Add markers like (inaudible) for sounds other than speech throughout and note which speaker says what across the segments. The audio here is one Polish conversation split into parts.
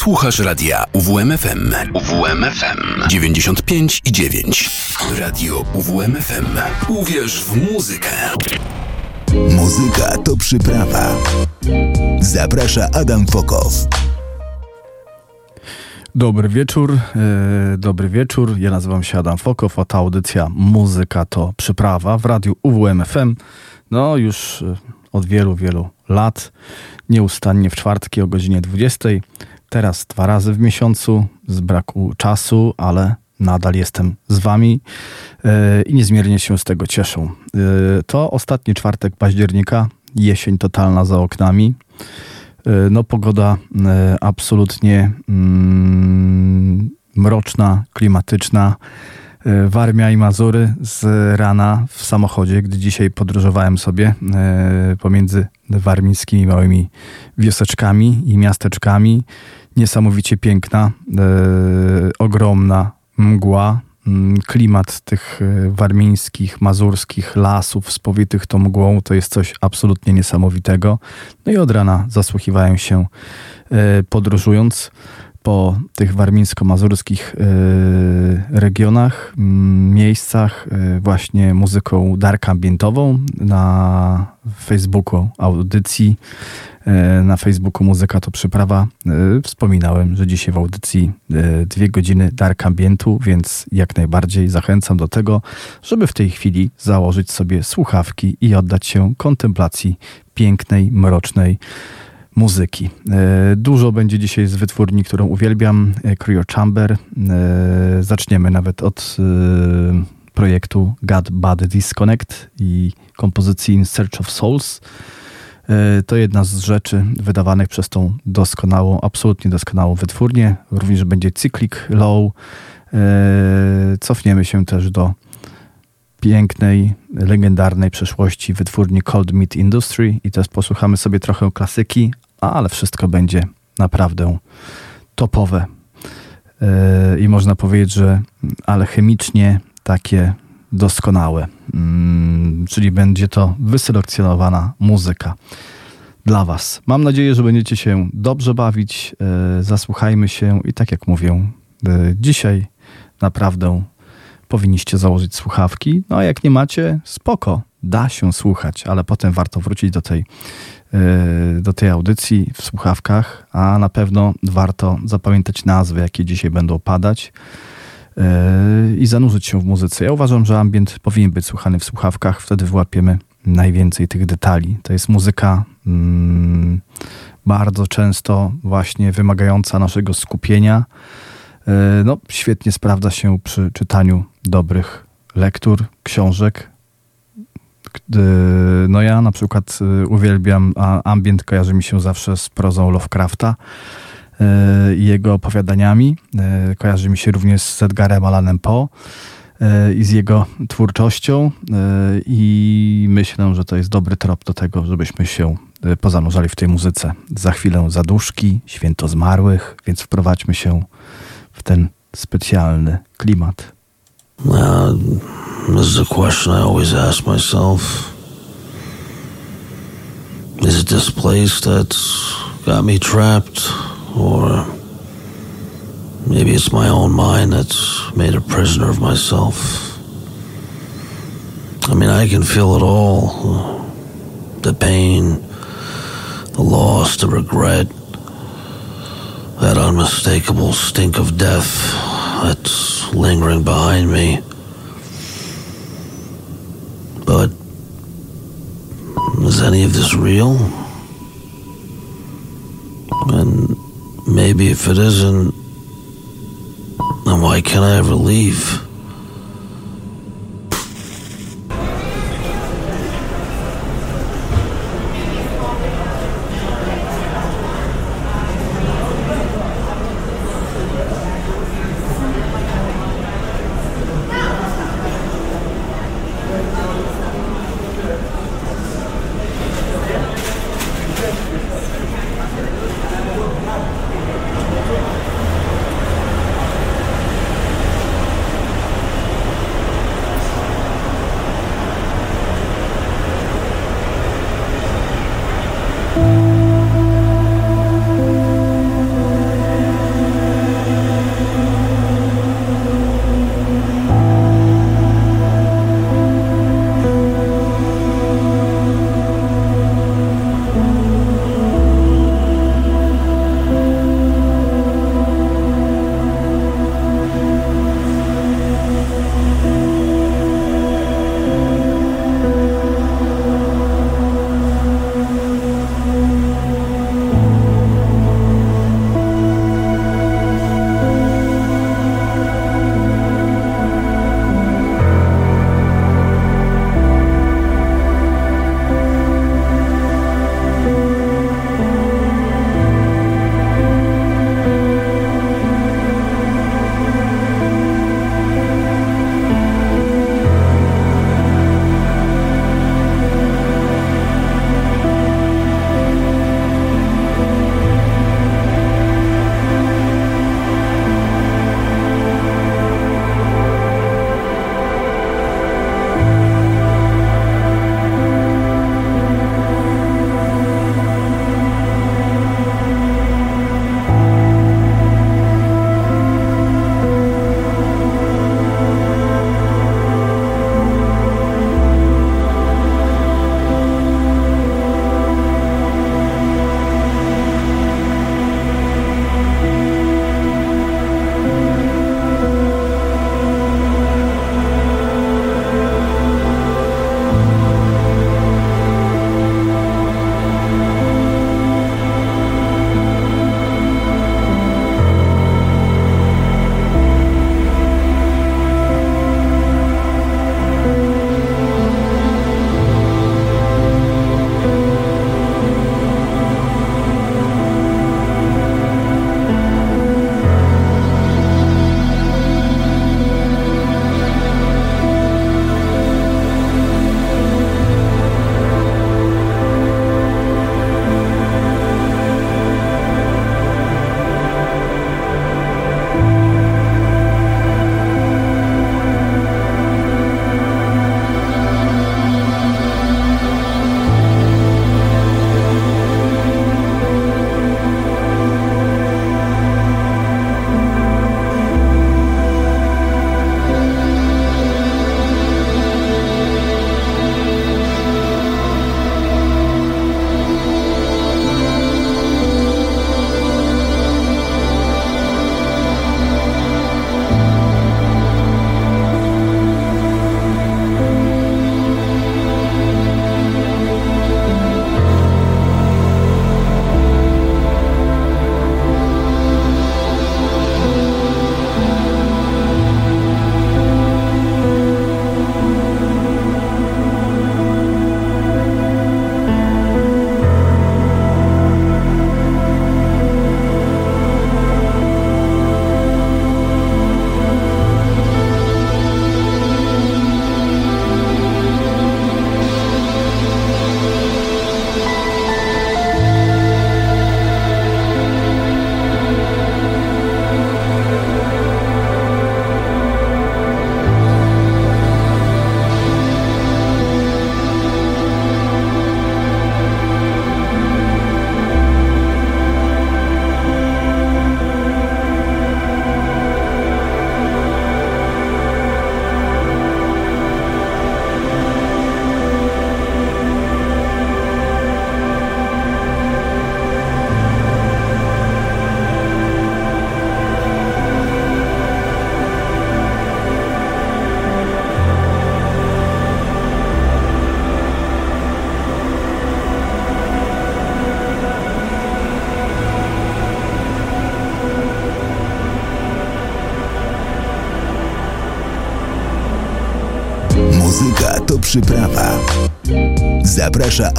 Speaker 1: Słuchasz radia UWMFM. UWMFM 95 i 9. Radio UWMFM. Uwierz w muzykę.
Speaker 2: Muzyka to przyprawa. Zaprasza Adam Fokow.
Speaker 3: Dobry wieczór, e, dobry wieczór. Ja nazywam się Adam Fokow, a ta audycja Muzyka to przyprawa w radiu UWMFM. No już e, od wielu, wielu lat, nieustannie w czwartki o godzinie 20. Teraz dwa razy w miesiącu z braku czasu, ale nadal jestem z wami e, i niezmiernie się z tego cieszę. E, to ostatni czwartek października, jesień totalna za oknami. E, no pogoda absolutnie mm, mroczna, klimatyczna. Warmia i Mazury z rana w samochodzie, gdy dzisiaj podróżowałem sobie pomiędzy warmińskimi małymi wioseczkami i miasteczkami niesamowicie piękna, e, ogromna mgła. Mm, klimat tych e, warmińskich, mazurskich lasów spowitych tą mgłą to jest coś absolutnie niesamowitego. No i od rana zasłuchiwałem się e, podróżując po tych warmińsko-mazurskich regionach, miejscach właśnie muzyką dark ambientową na Facebooku audycji E, na Facebooku Muzyka to Przyprawa. E, wspominałem, że dzisiaj w audycji e, dwie godziny dark ambientu, więc jak najbardziej zachęcam do tego, żeby w tej chwili założyć sobie słuchawki i oddać się kontemplacji pięknej, mrocznej muzyki. Dużo będzie dzisiaj z wytwórni, którą uwielbiam, Cryo Chamber. Zaczniemy nawet od projektu God Bad Disconnect i kompozycji In Search of Souls. E, to jedna z rzeczy wydawanych przez tą doskonałą, absolutnie doskonałą wytwórnię. Również będzie Cyclic Low. E, cofniemy się też do pięknej, legendarnej przeszłości wytwórni Cold Meat Industry i też posłuchamy sobie trochę klasyki, ale wszystko będzie naprawdę topowe. E, I można powiedzieć, że ale chemicznie takie doskonałe. Mm, czyli będzie to wyselekcjonowana muzyka dla Was. Mam nadzieję, że będziecie się dobrze bawić. E, zasłuchajmy się i tak jak mówię, e, dzisiaj naprawdę powinniście założyć słuchawki. No a jak nie macie, spoko, da się słuchać, ale potem warto wrócić do tej, e, do tej audycji w słuchawkach, a na pewno warto zapamiętać nazwy, jakie dzisiaj będą padać i zanurzyć się w muzyce. Ja uważam, że ambient powinien być słuchany w słuchawkach, wtedy wyłapiemy najwięcej tych detali. To jest muzyka mm, bardzo często właśnie wymagająca naszego skupienia. E, no, świetnie sprawdza się przy czytaniu dobrych lektur, książek. No ja na przykład e, uwielbiam, a ambient kojarzy mi się zawsze z prozą Lovecrafta e, i jego opowiadaniami. Kojarzy mi się również z Edgarem Allanem Poe. E, i z jego twórczością e, i myślę, że to jest dobry trop do tego, żebyśmy się e, pozanurzali w tej muzyce. Za chwilę zaduszki, święto zmarłych, więc wprowadźmy się w ten specjalny klimat.
Speaker 4: This is a question I always ask myself. Is it this place that's got me trapped or Maybe it's my own mind that's made a prisoner of myself. I mean, I can feel it all the pain, the loss, the regret, that unmistakable stink of death that's lingering behind me. But is any of this real? And maybe if it isn't, then why can't I ever leave?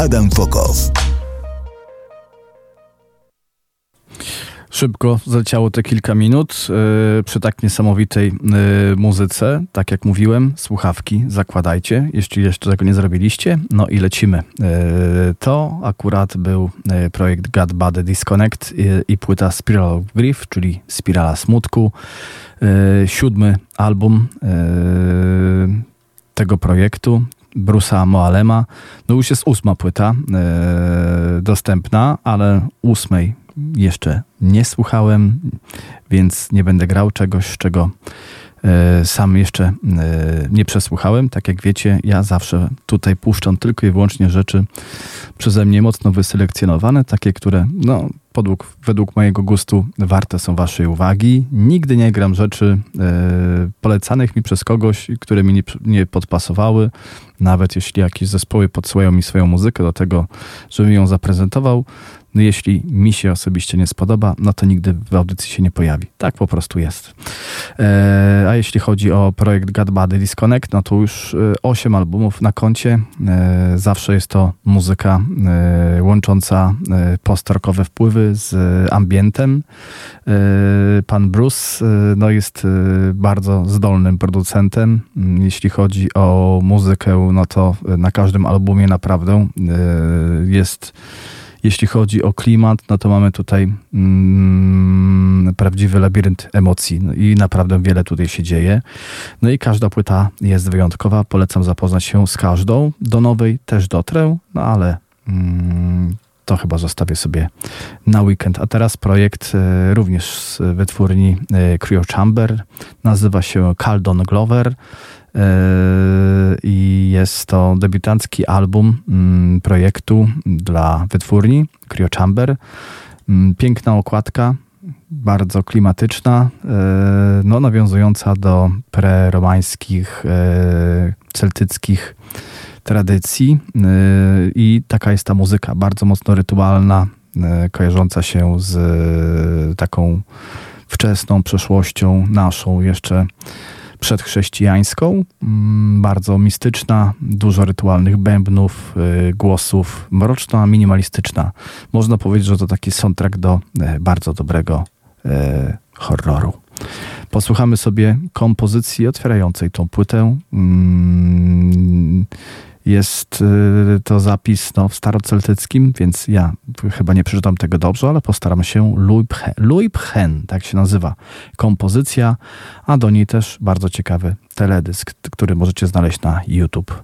Speaker 2: Adam Fokow.
Speaker 3: Szybko zleciało te kilka minut yy, przy tak niesamowitej yy, muzyce. Tak jak mówiłem, słuchawki zakładajcie, jeśli jeszcze tego nie zrobiliście. No i lecimy. Yy, to akurat był projekt God Body Disconnect i płyta Spiral of Grief, czyli Spirala Smutku. Siódmy album tego projektu. Brusa Moalema. No już jest ósma płyta dostępna, ale ósmej jeszcze nie słuchałem, więc nie będę grał czegoś, czego e, sam jeszcze e, nie przesłuchałem. Tak jak wiecie, ja zawsze tutaj puszczam tylko i wyłącznie rzeczy przeze mnie mocno wyselekcjonowane, takie, które no, podług, według mojego gustu warte są waszej uwagi. Nigdy nie gram rzeczy e, polecanych mi przez kogoś, które mi nie, nie podpasowały. Nawet jeśli jakieś zespoły podsyłają mi swoją muzykę do tego, żebym ją zaprezentował, no jeśli mi się osobiście nie spodoba, no to nigdy w audycji się nie pojawi. Tak po prostu jest. E, a jeśli chodzi o projekt God Body Disconnect, no to już 8 e, albumów na koncie. Zawsze jest to muzyka łącząca e, post-rockowe wpływy z ambientem. E, pan Bruce no jest bardzo zdolnym producentem. Mm, jeśli chodzi o muzykę, no to na każdym albumie naprawdę jest jeśli chodzi o klimat, no to mamy tutaj mm, prawdziwy labirynt emocji no i naprawdę wiele tutaj się dzieje. No i każda płyta jest wyjątkowa. Polecam zapoznać się z każdą. Do nowej też dotrę, no ale mm, to chyba zostawię sobie na weekend. A teraz projekt e, również z wytwórni e, Cryo Chamber. Nazywa się Caldon Glover. Yy, i jest to debiutancki album mm, projektu dla wytwórni Cryo Chamber. Mm, piękna okładka, bardzo klimatyczna, no, nawiązująca do preromańskich, celtyckich tradycji i taka jest ta muzyka, bardzo mocno rytualna, kojarząca się z taką wczesną przeszłością naszą jeszcze przedchrześcijańską, mm, bardzo mistyczna, dużo rytualnych bębnów, y, głosów, mroczna, minimalistyczna. Można powiedzieć, że to taki soundtrack do y, bardzo dobrego y, horroru. Posłuchamy sobie kompozycji otwierającej tą płytę. Jest y, to zapis no, w staroceltyckim, więc ja chyba nie przeczytam tego dobrze, ale postaram się. Luibchen, tak się nazywa kompozycja, a do niej też bardzo ciekawy teledysk, który możecie znaleźć na YouTube.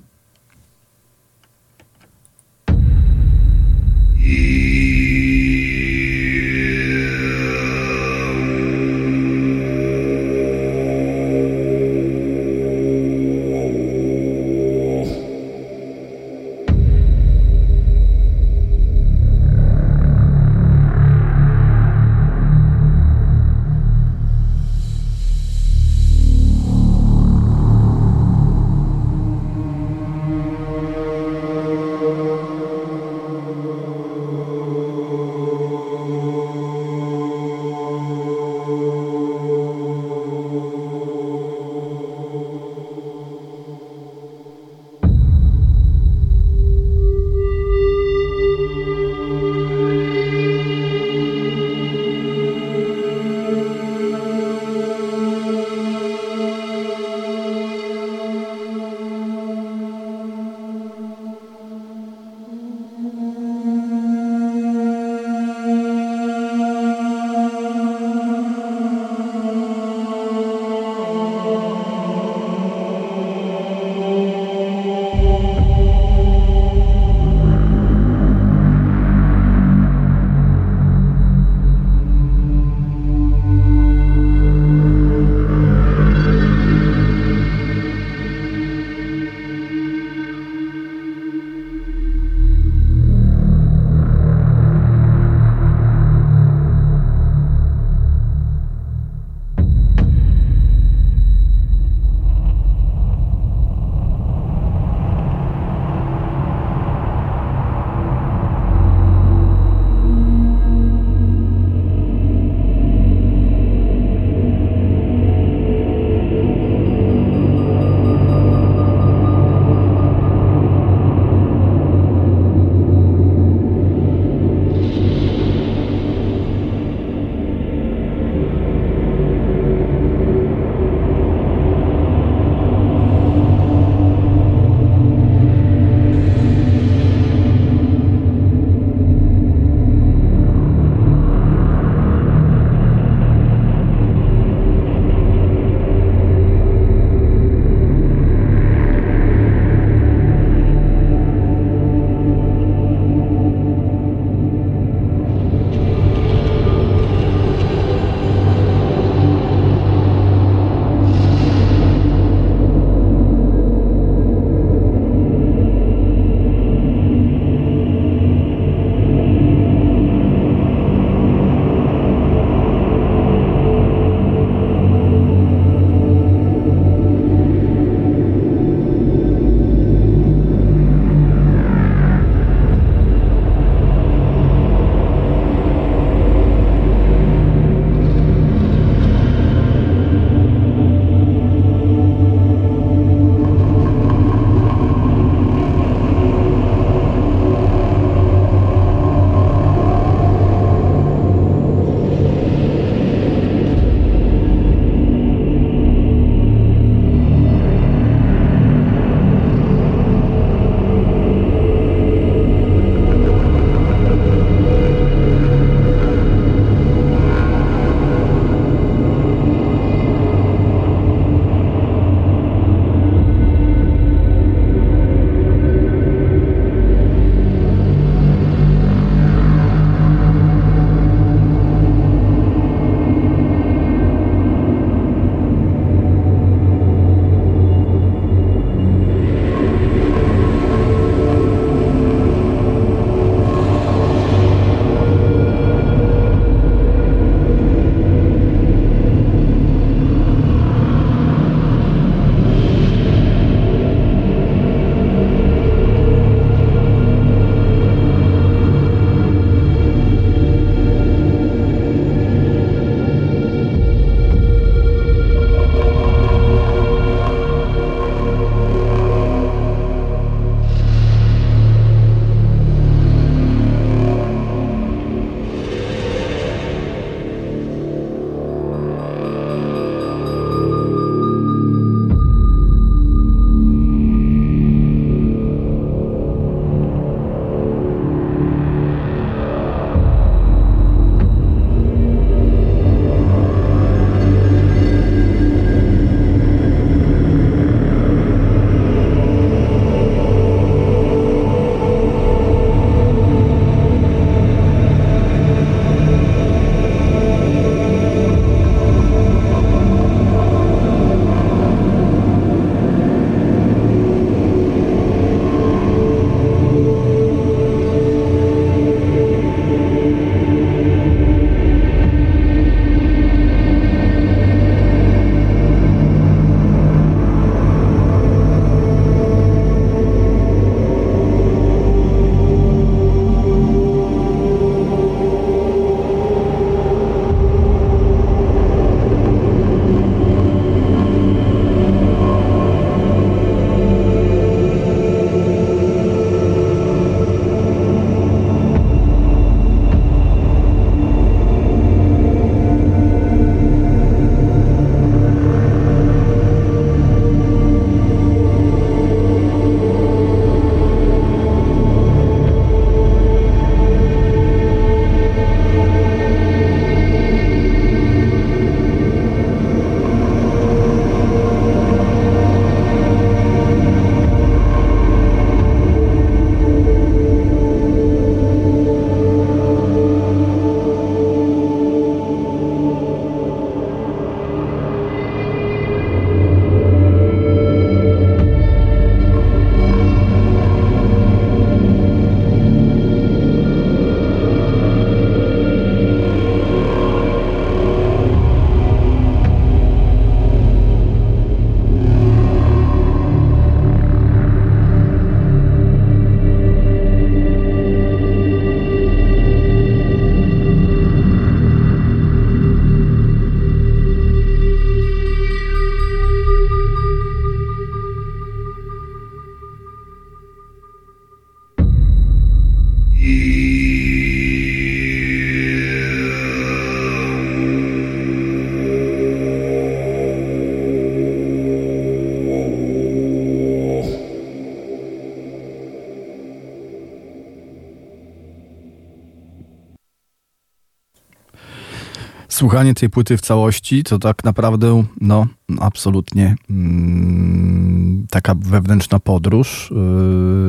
Speaker 3: Słuchanie tej płyty w całości to tak naprawdę, no, absolutnie mm, taka wewnętrzna podróż,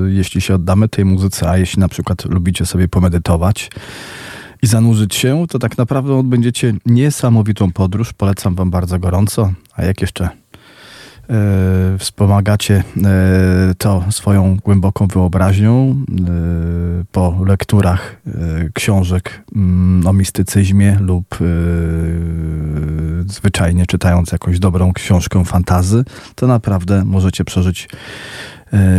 Speaker 3: yy, jeśli się oddamy tej muzyce, a jeśli na przykład lubicie sobie pomedytować i zanurzyć się, to tak naprawdę odbędziecie niesamowitą podróż. Polecam Wam bardzo gorąco. A jak jeszcze wspomagacie e, to swoją głęboką wyobraźnią e, po lekturach książek mm, o mistycyzmie lub zwyczajnie czytając jakąś dobrą książkę fantazy, to naprawdę możecie przeżyć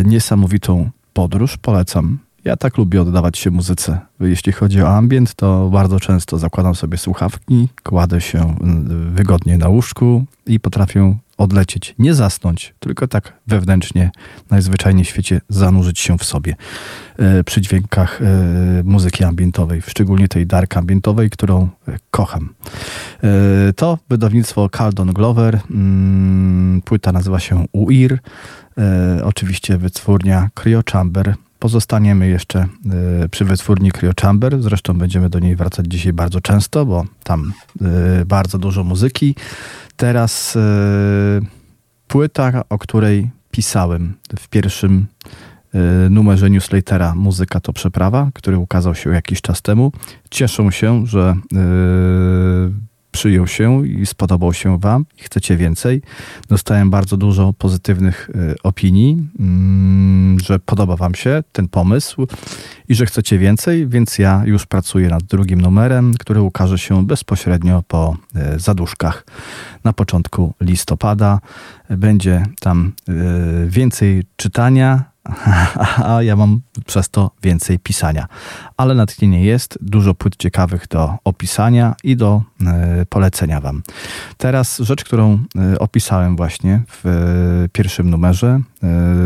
Speaker 3: niesamowitą podróż. Polecam. Ja tak lubię oddawać się muzyce. Jeśli chodzi o ambient, to bardzo często zakładam sobie słuchawki, kładę się wygodnie na łóżku i potrafię odlecieć, nie zasnąć, tylko tak wewnętrznie, najzwyczajniej w świecie zanurzyć się w sobie. E, przy dźwiękach e, muzyki ambientowej, szczególnie tej dark ambientowej, którą e, kocham. To wydawnictwo Caldon Glover, mm, płyta nazywa się UIR, oczywiście wytwórnia Cryo Chamber, Pozostaniemy jeszcze przy wytwórni Cryo Chamber. Zresztą będziemy do niej wracać dzisiaj bardzo często, bo tam bardzo dużo muzyki teraz e, płyta, o której pisałem w pierwszym e, numerze newslettera Muzyka to Przeprawa, który ukazał się jakiś czas temu. Cieszę się, że e, przyjął się i spodobał się Wam i chcecie więcej. Dostałem bardzo dużo pozytywnych y, opinii, mm, że podoba Wam się ten pomysł i że chcecie więcej, więc ja już pracuję nad drugim numerem, który ukaże się bezpośrednio po y, zaduszkach na początku listopada. Będzie tam y, więcej czytania, (laughs) a ja mam przez to więcej pisania. Ale natchnienie jest, dużo płyt ciekawych do opisania i do e, polecenia Wam. Teraz rzecz, którą e, opisałem właśnie w e, pierwszym numerze,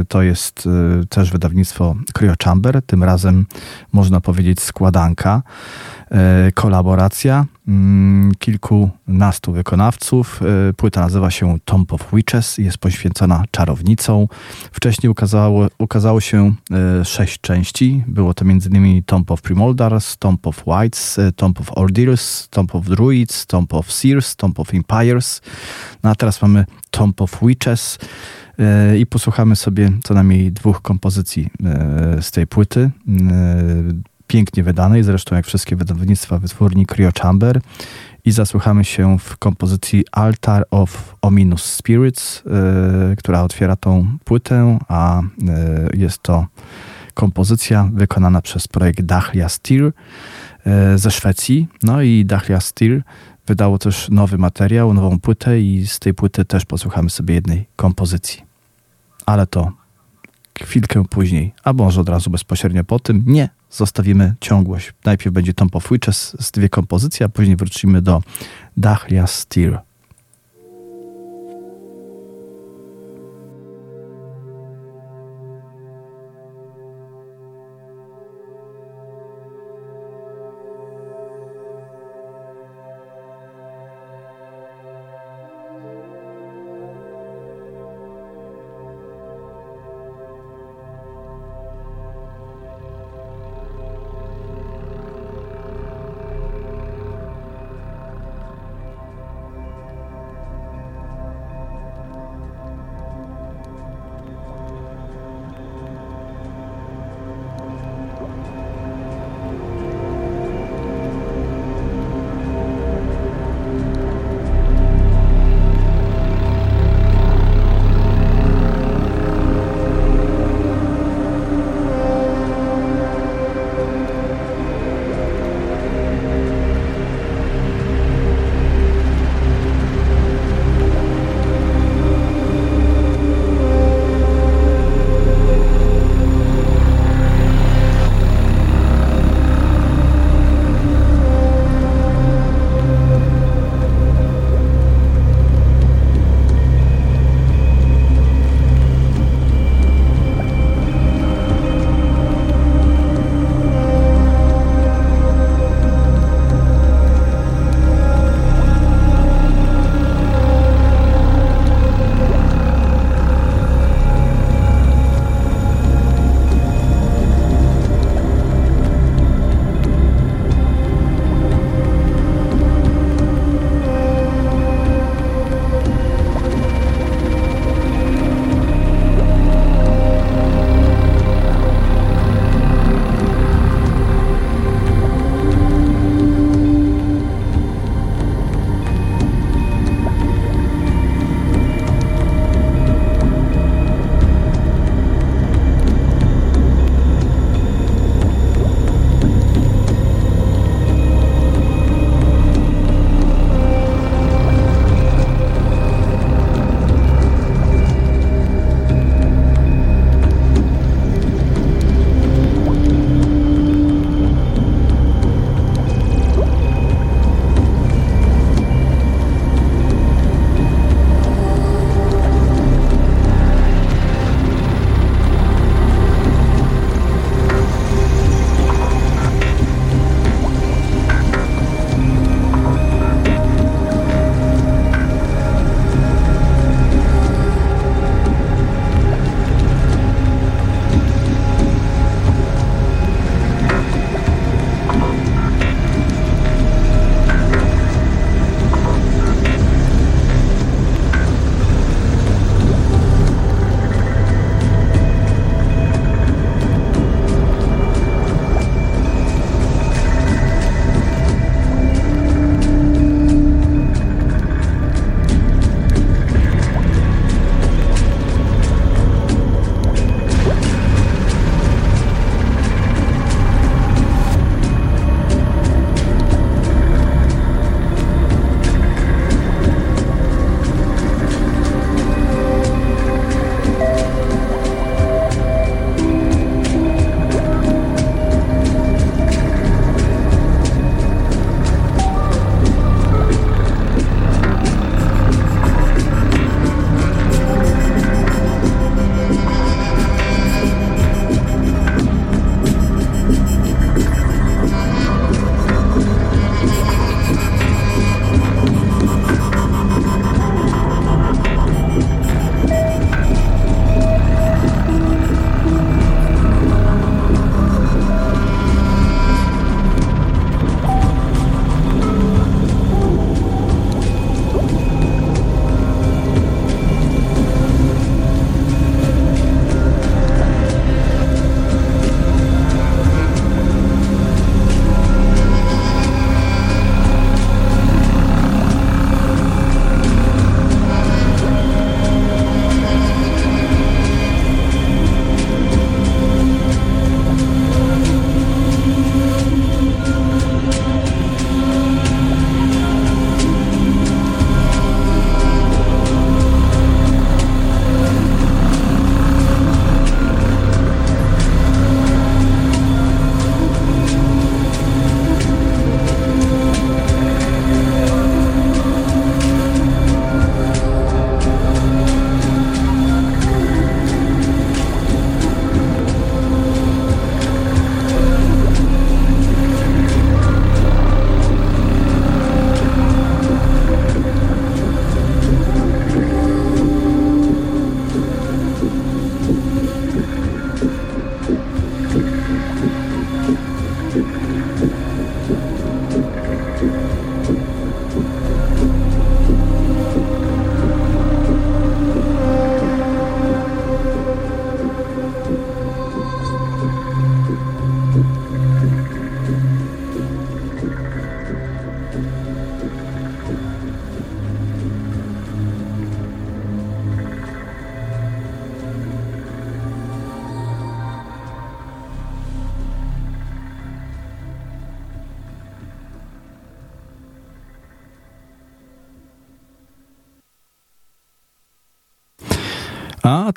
Speaker 3: to jest też wydawnictwo Cryo Chamber, tym razem można powiedzieć składanka. Kolaboracja kilkunastu wykonawców. E, płyta nazywa się Tomb of Witches, jest poświęcona czarownicą. Wcześniej ukazało, ukazało się e, sześć części. Było to m.in. Tomb of Primoldars, Tomb of Whites, Tomb of Ordeers, Tomb of Druids, Tomb of Seers, Tomb of Empires. No a teraz mamy Tomb of Witches i posłuchamy sobie co najmniej dwóch kompozycji z tej płyty pięknie wydanej, zresztą jak wszystkie wydawnictwa wytwórni Cryo Chamber i zasłuchamy się w kompozycji Altar of Ominous Spirits, yy, która otwiera tą płytę, a yy, jest to kompozycja wykonana przez projekt Dahlia Steel yy, ze Szwecji. No i Dahlia Steel wydało też nowy materiał, nową płytę i z tej płyty też posłuchamy sobie jednej kompozycji. Ale to chwilkę później, a może od razu bezpośrednio po tym. Nie, zostawimy ciągłość. Najpierw będzie Tomb of z dwie kompozycje, a później wrócimy do Dahlia Steer.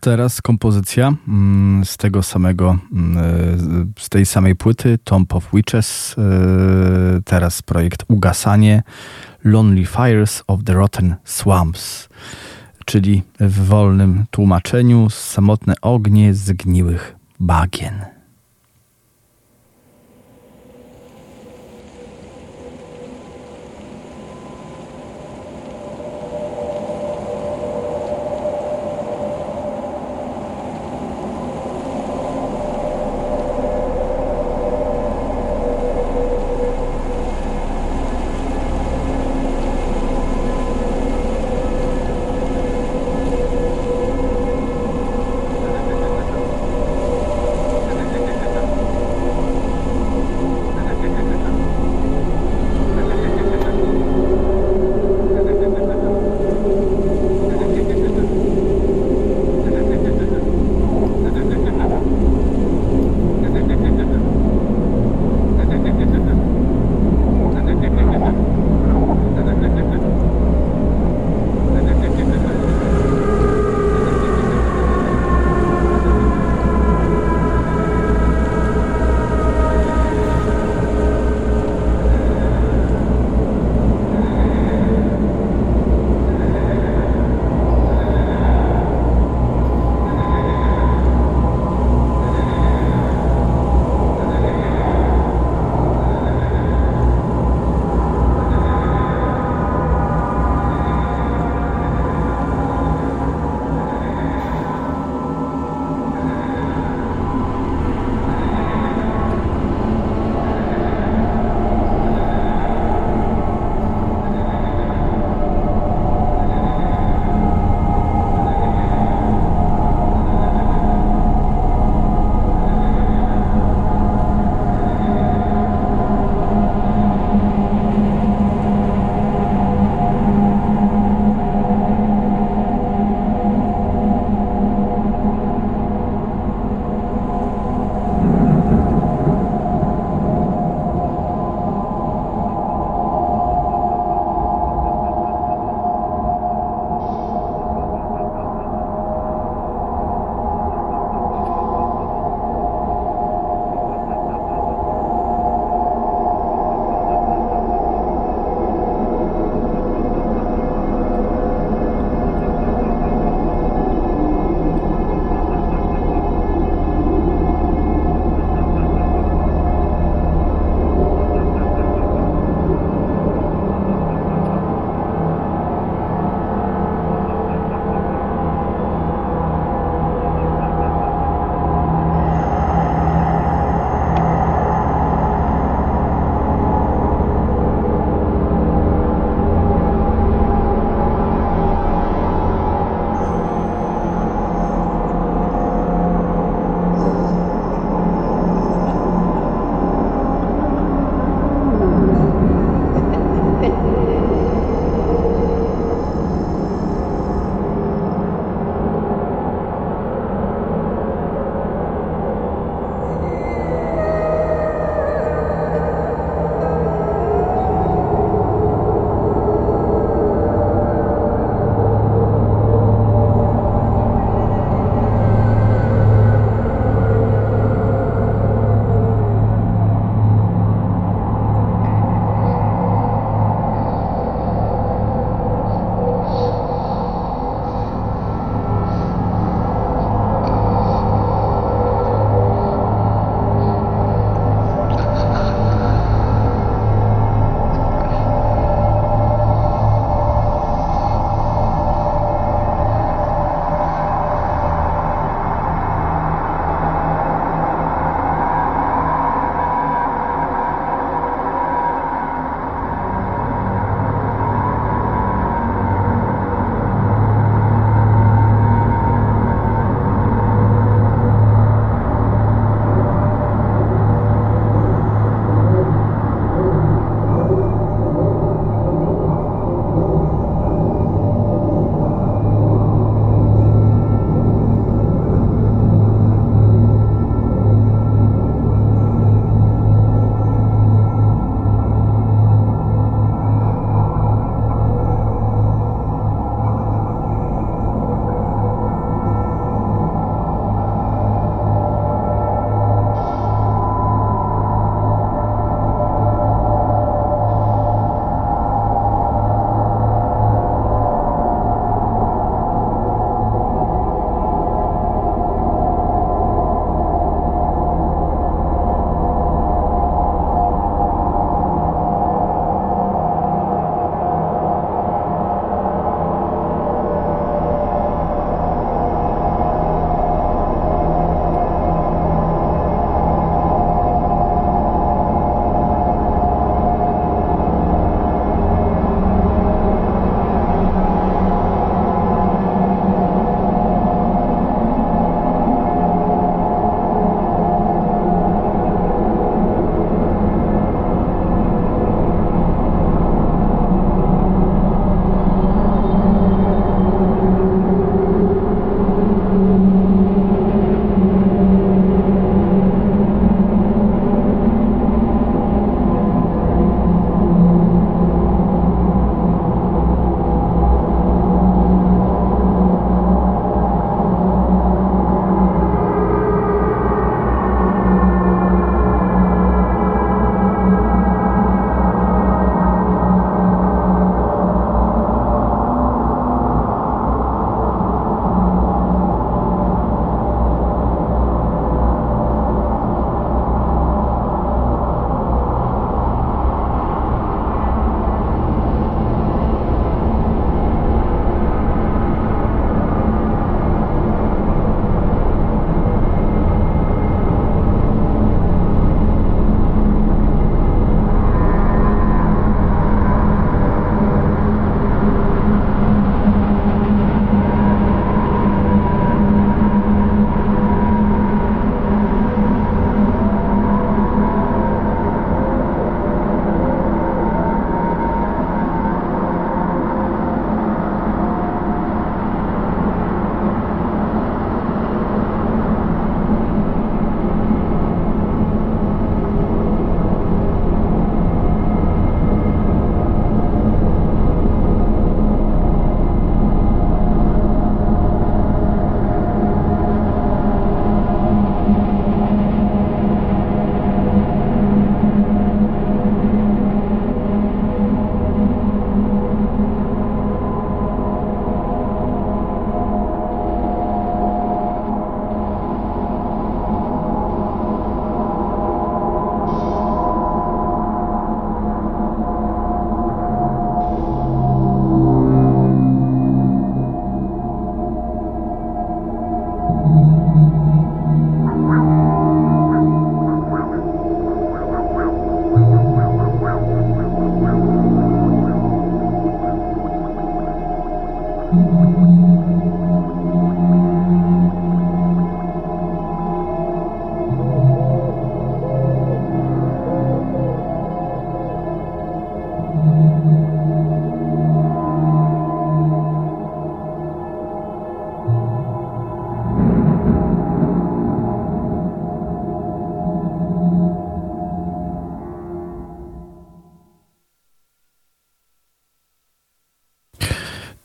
Speaker 3: Teraz kompozycja mm, z tego samego, mm, z tej samej płyty, Tomb of Witches. E, teraz projekt Ugasanie, Lonely Fires of the Rotten Swamps, czyli w wolnym tłumaczeniu samotne ognie zgniłych bagien.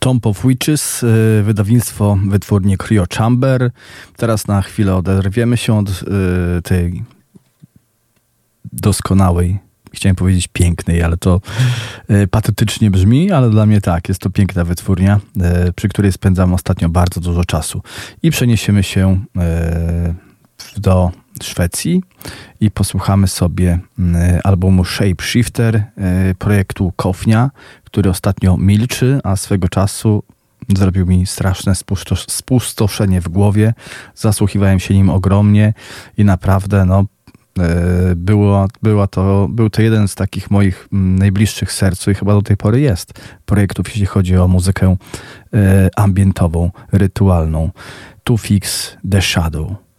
Speaker 3: Tomb of Witches, y, wydawnictwo, wytwórnie Cryo Chamber. Teraz na chwilę oderwiemy się od y, tej doskonałej, chciałem powiedzieć pięknej, ale to y, patetycznie brzmi, ale dla mnie tak, jest to piękna wytwórnia, przy której spędzam ostatnio bardzo dużo czasu. I przeniesiemy się do Szwecji i posłuchamy sobie albumu Shapeshifter projektu Kofnia, który ostatnio milczy, a swego czasu zrobił mi straszne spustoszenie w głowie. Zasłuchiwałem się nim ogromnie i naprawdę no, e, było, było to, był to jeden z takich moich mm, najbliższych sercu i chyba do tej pory jest projektów, jeśli chodzi o muzykę e, ambientową, rytualną. To Fix The Shadow.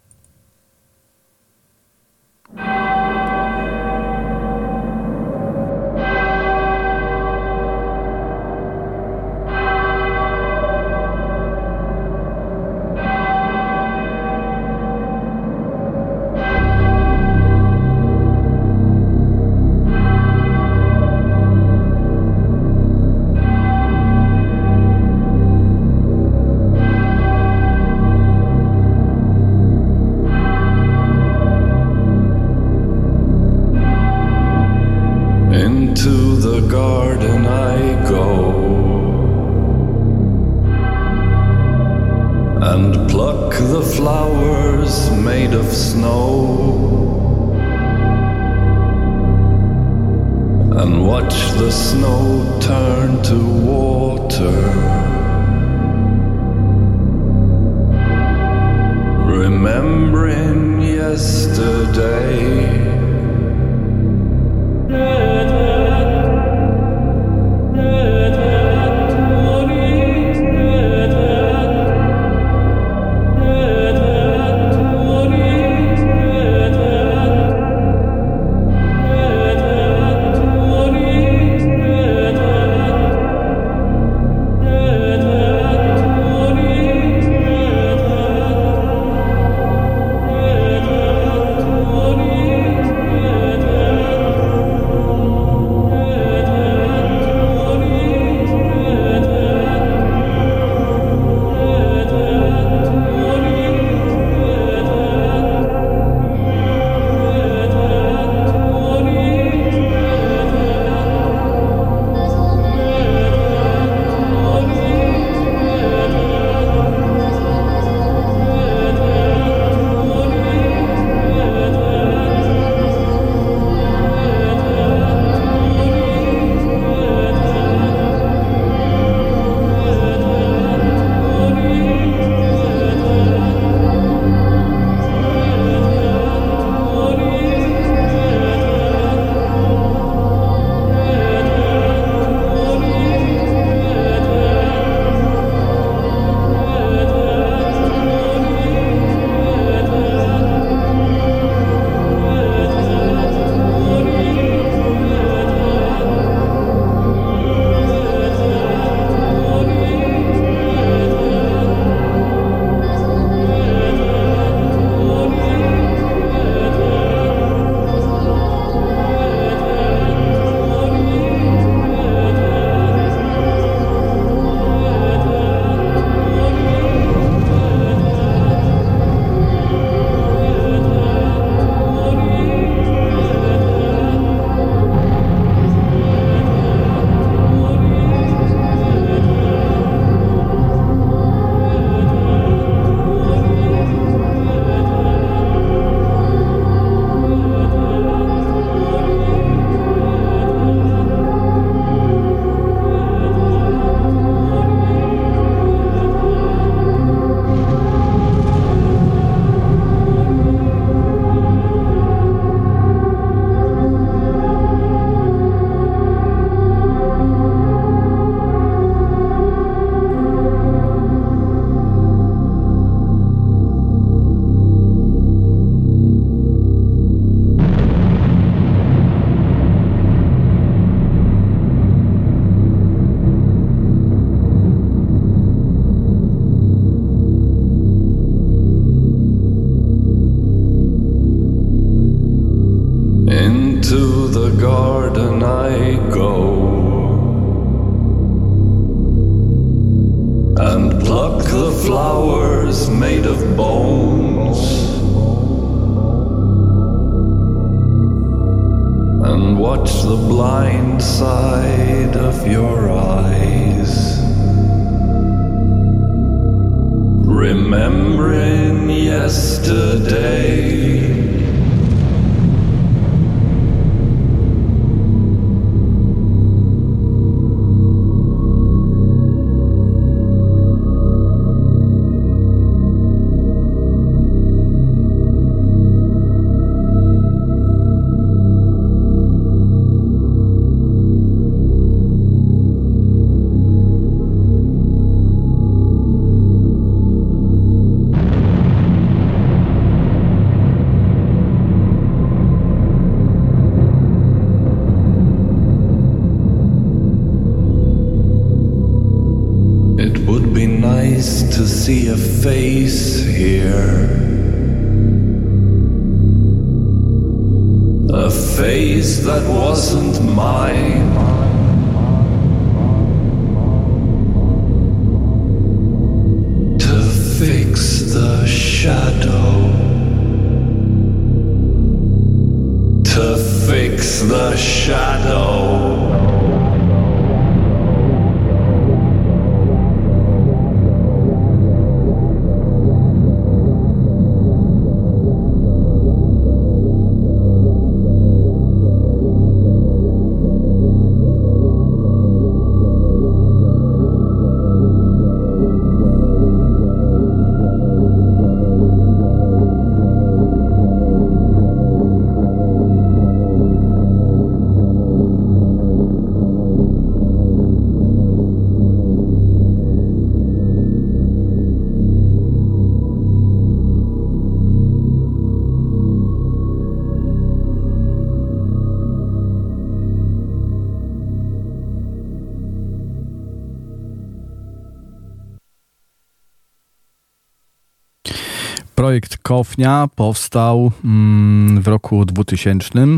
Speaker 3: Kofnia powstał mm, w roku 2000. E,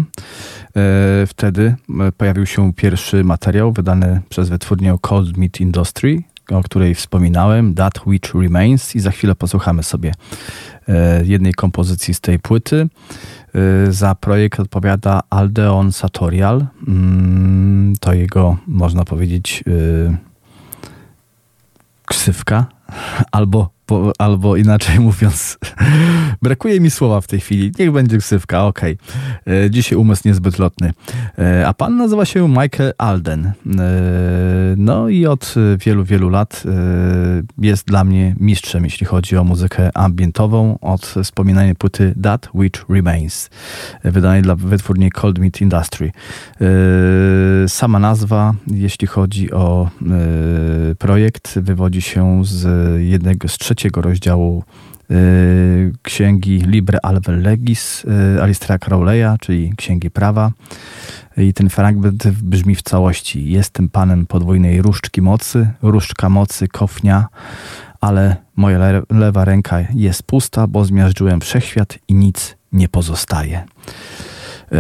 Speaker 3: wtedy e, pojawił się pierwszy materiał wydany przez wytwórnię Cold Meat Industry, o której wspominałem, That Which Remains i za chwilę posłuchamy sobie e, jednej kompozycji z tej płyty. Za projekt odpowiada Aldeon Satorial. Mm, to jego, można powiedzieć, ksywka albo po, albo inaczej (laughs) mówiąc, brakuje mi słowa w tej chwili. Niech będzie ksywka, okej. Okay. E, dzisiaj umysł niezbyt lotny. E, a pan nazywa się Michael Alden. E, no i od wielu, wielu lat jest dla mnie mistrzem, jeśli chodzi o muzykę ambientową, od wspominanej płyty That Which Remains, wydanej dla wytwórni Cold Meat Industry. Sama nazwa, jeśli chodzi o projekt, wywodzi się z jednego z trzeciego rozdziału y, księgi Libre Alve Legis y, Alistera Crowleya, czyli Księgi Prawa. I ten fragment brzmi w całości. Jestem panem podwójnej różdżki mocy, różdżka mocy kofnia, ale moja le lewa ręka jest pusta, bo zmiażdżyłem wszechświat i nic nie pozostaje. Yy,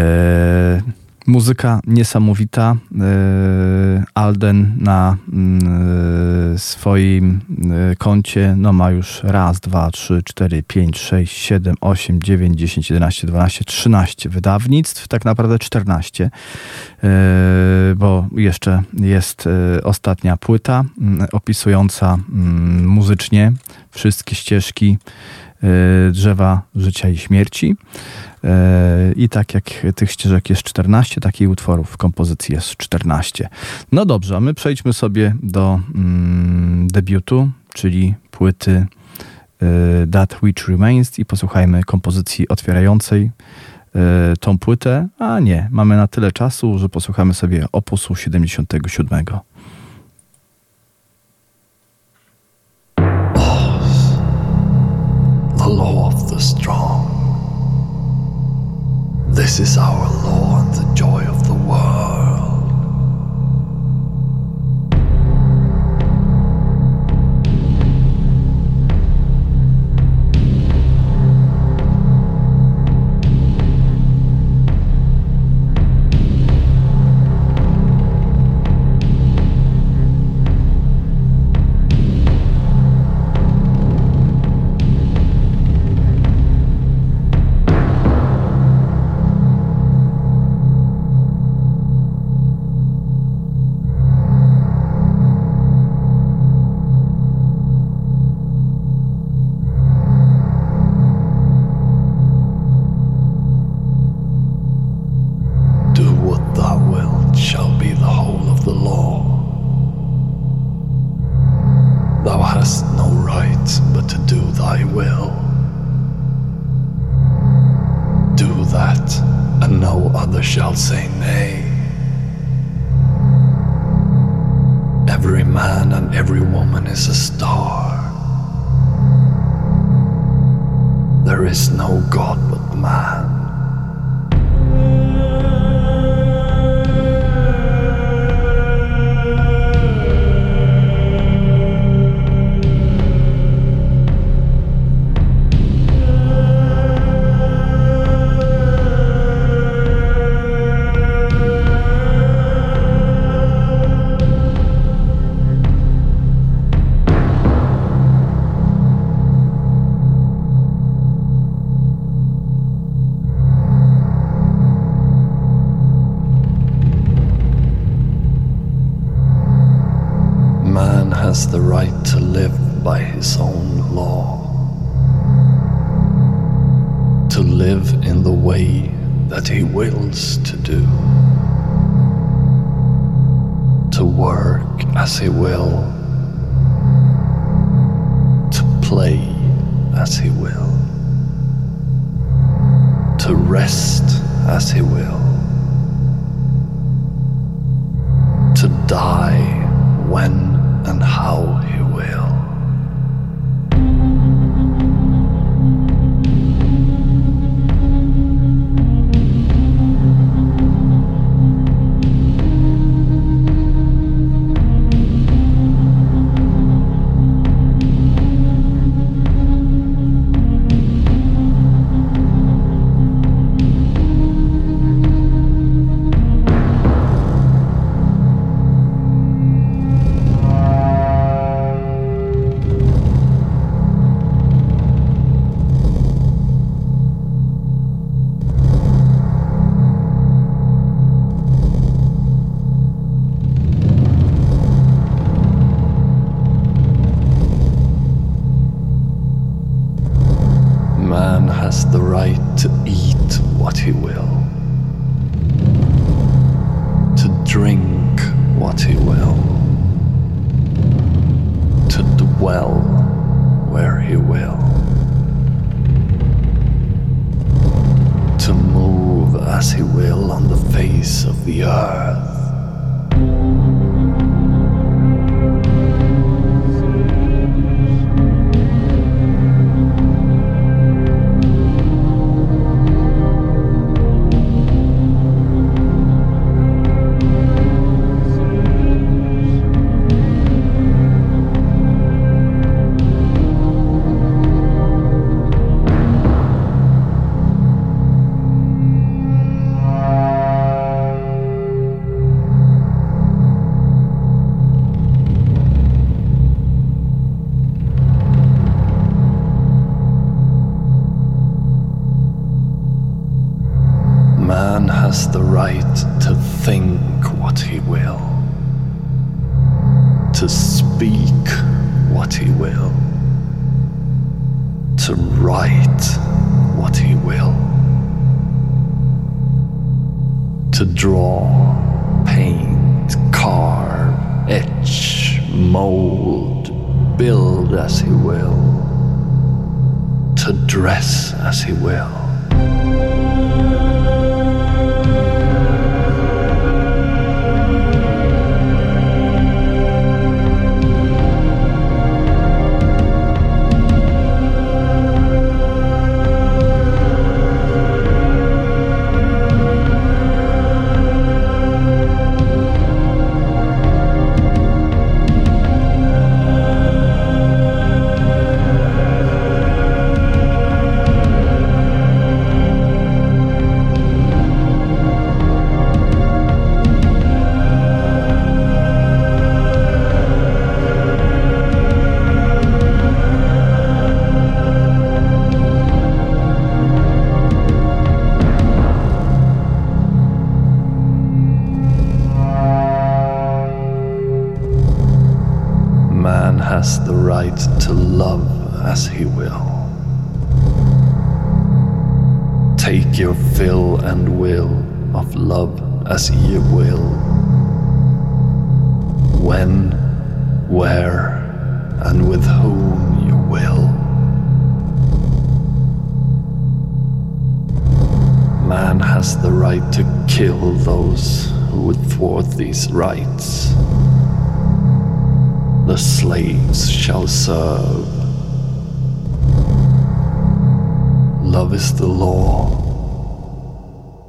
Speaker 3: Muzyka niesamowita. E, Alden na mm, swoim e, koncie no ma już raz, dwa, trzy, cztery, pięć, sześć, siedem, osiem, dziewięć, dziesięć, jedenaście, dwanaście, trzynaście wydawnictw, tak naprawdę czternaście, e, bo jeszcze jest ostatnia płyta mm, opisująca mm, muzycznie wszystkie ścieżki drzewa życia i śmierci. E, I tak jak tych ścieżek jest 14, takich utworów w kompozycji jest 14. No dobrze, a my przejdźmy sobie do mm, debiutu, czyli płyty y, That Which Remains i posłuchajmy kompozycji otwierającej y, tą płytę. A nie, mamy na tyle czasu, że posłuchamy sobie opusu 77.
Speaker 5: The strong. This is our law and the joy of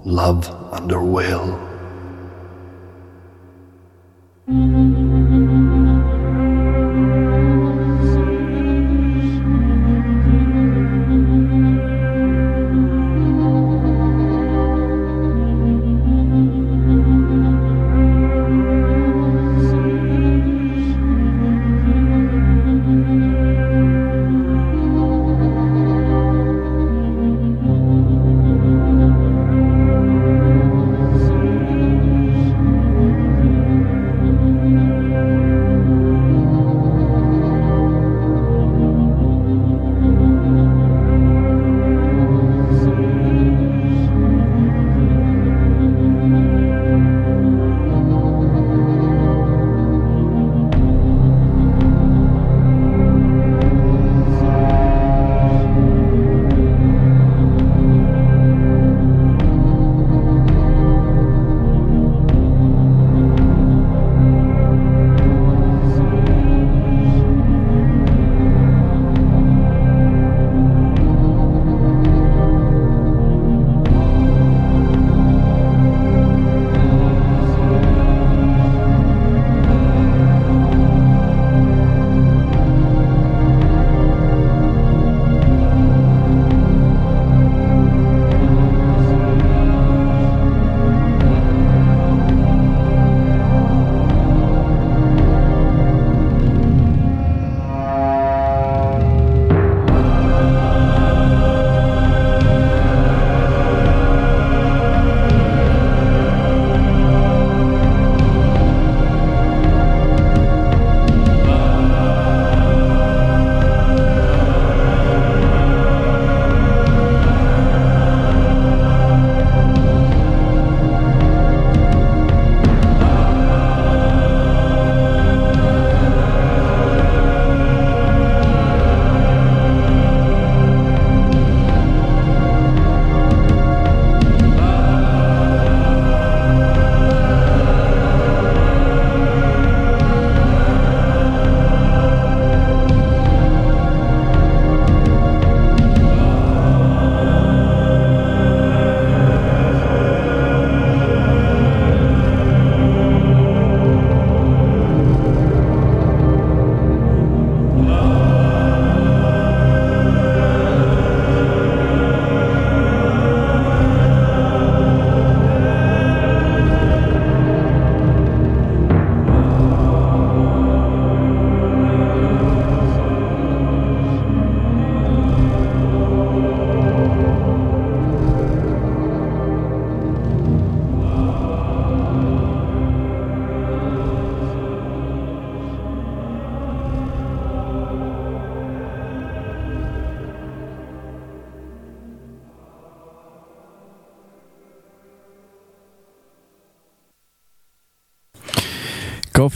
Speaker 5: Love under will.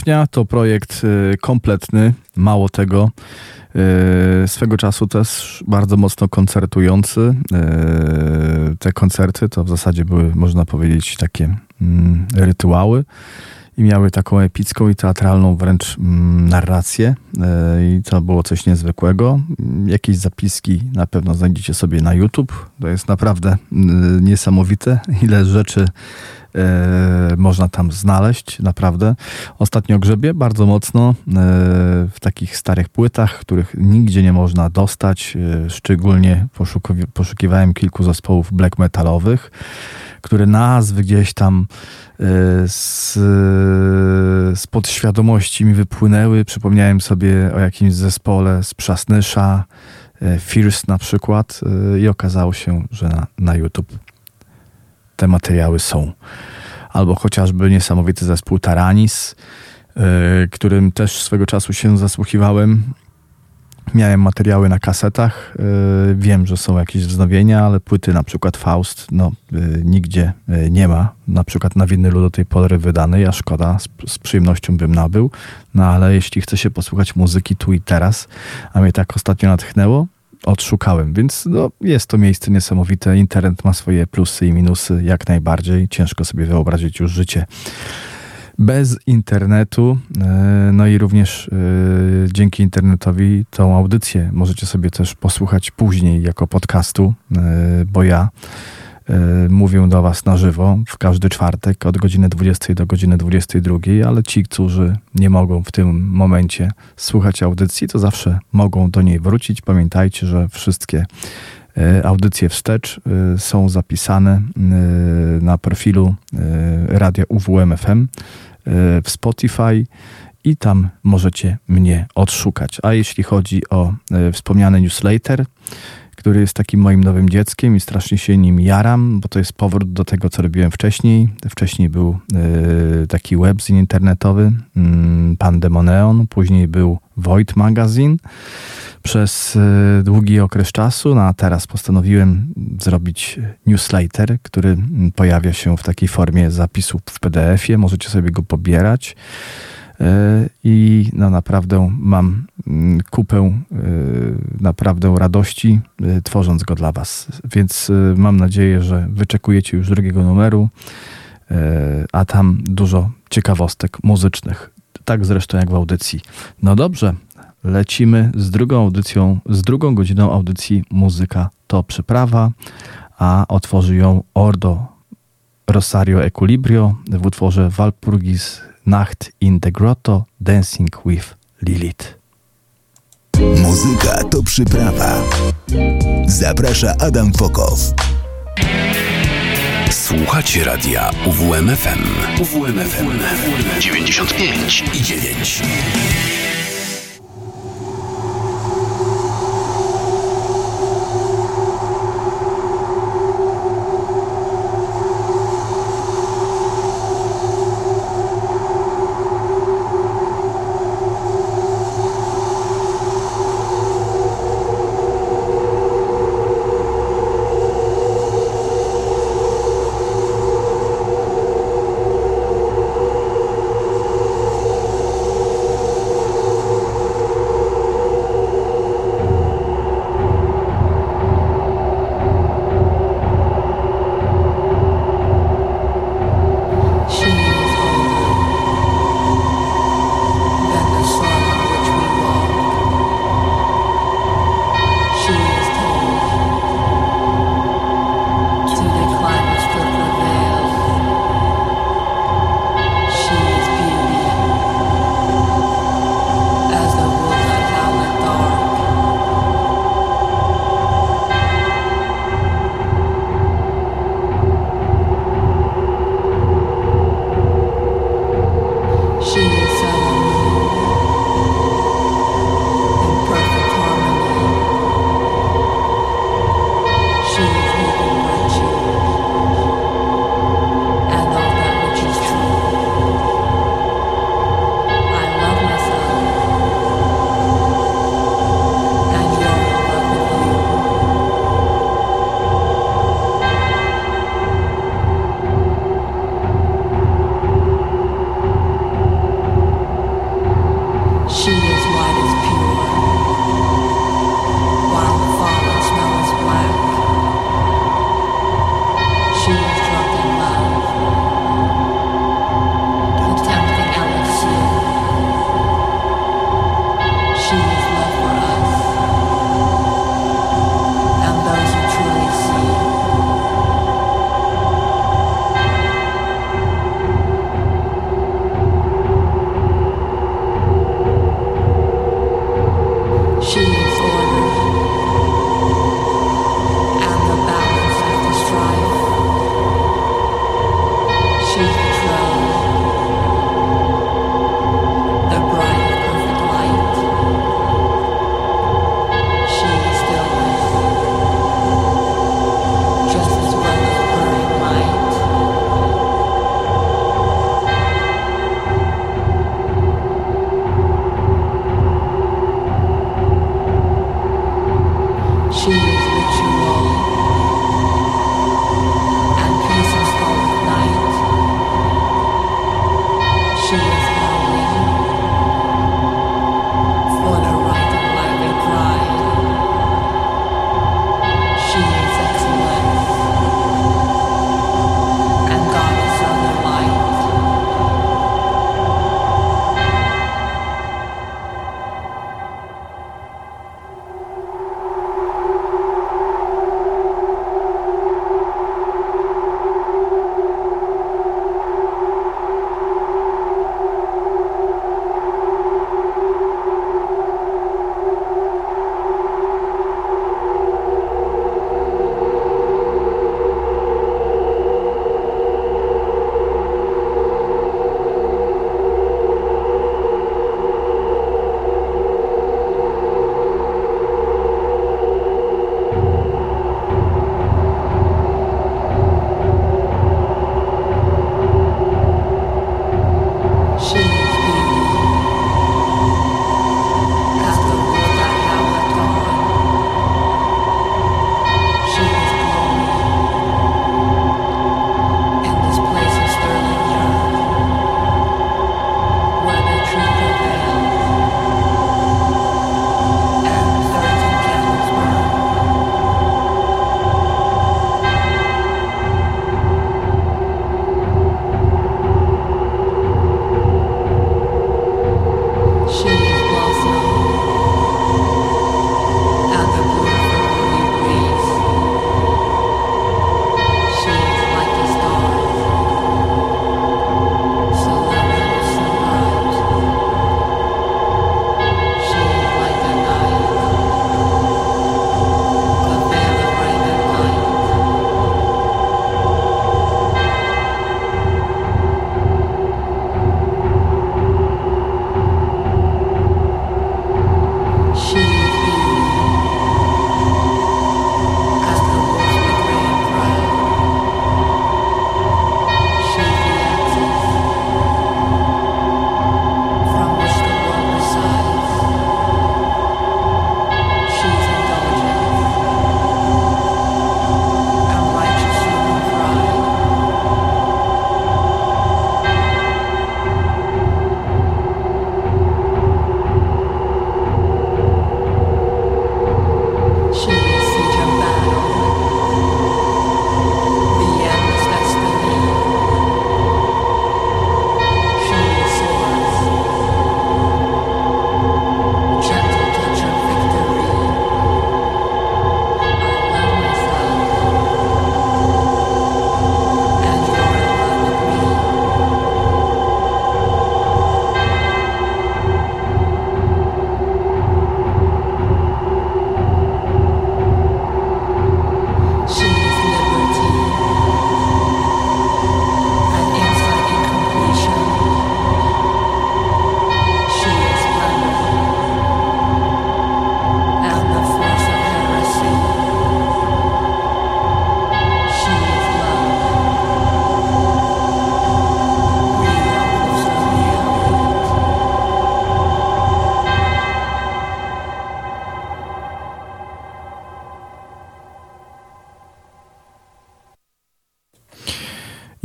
Speaker 3: Kofnia to projekt y, kompletny, mało tego. Y, swego czasu też bardzo mocno koncertujący. Y, te koncerty to w zasadzie były, można powiedzieć, takie mm, rytuały i miały taką epicką i teatralną wręcz mm, narrację i to było coś niezwykłego. Jakieś zapiski na pewno znajdziecie sobie na YouTube. To jest naprawdę niesamowite, ile rzeczy e, można tam znaleźć, naprawdę. Ostatnio grzebie bardzo mocno e, w takich starych płytach, których nigdzie nie można dostać. E, szczególnie poszukiwałem kilku zespołów black metalowych, które nazwy gdzieś tam z, z podświadomości mi wypłynęły. Przypomniałem sobie o jakimś zespole z Przasnysza, Fierce na przykład i okazało się, że na, na YouTube te materiały są. Albo chociażby niesamowity zespół Taranis, yy, którym też swego czasu się zasłuchiwałem. Miałem materiały na kasetach. Yy, wiem, że są jakieś wznowienia, ale płyty na przykład Faust no, yy, nigdzie nie ma. Na przykład na winylu do tej pory wydanej, a szkoda, z, przyjemnością bym nabył. No ale jeśli chce się posłuchać muzyki tu i teraz, a mnie tak ostatnio natchnęło, odszukałem. Więc no, jest to miejsce niesamowite. Internet ma swoje plusy i minusy, jak najbardziej. Ciężko sobie wyobrazić już życie bez internetu. E, no i również e, dzięki internetowi tą audycję możecie sobie też posłuchać później jako podcastu, e, bo ja mówię do Was na żywo w każdy czwartek od godziny 20 do godziny 22, ale ci, którzy nie mogą w tym momencie słuchać audycji, to zawsze mogą do niej wrócić. Pamiętajcie, że wszystkie audycje wstecz są zapisane na profilu Radia UWMFM w Spotify i tam możecie mnie odszukać. A jeśli chodzi o wspomniany newsletter, który jest takim moim nowym dzieckiem i strasznie się nim jaram, bo to jest powrót do tego, co robiłem wcześniej. Wcześniej był y, taki webzin internetowy, y, Pandemoneon, później był Void Magazine przez y, długi okres czasu, no a teraz postanowiłem zrobić newsletter, który pojawia się w takiej formie zapisu w PDF-ie. Możecie sobie go pobierać. E, i no naprawdę mam mm, kupę e, naprawdę radości e, tworząc go dla Was. Więc mam nadzieję, że wyczekujecie już drugiego numeru, a tam dużo ciekawostek muzycznych. Tak zresztą jak w audycji. No dobrze, lecimy z drugą audycją, z drugą godziną audycji Muzyka to przyprawa, a otworzy ją Ordo Rosario Equilibrio w utworze Walpurgis Nacht in the Grotto Dancing with Lilith.
Speaker 2: Muzyka to przyprawa. Zaprasza Adam Fokow.
Speaker 1: Słuchacie radia UWMFM. UWMFM 95 i 9.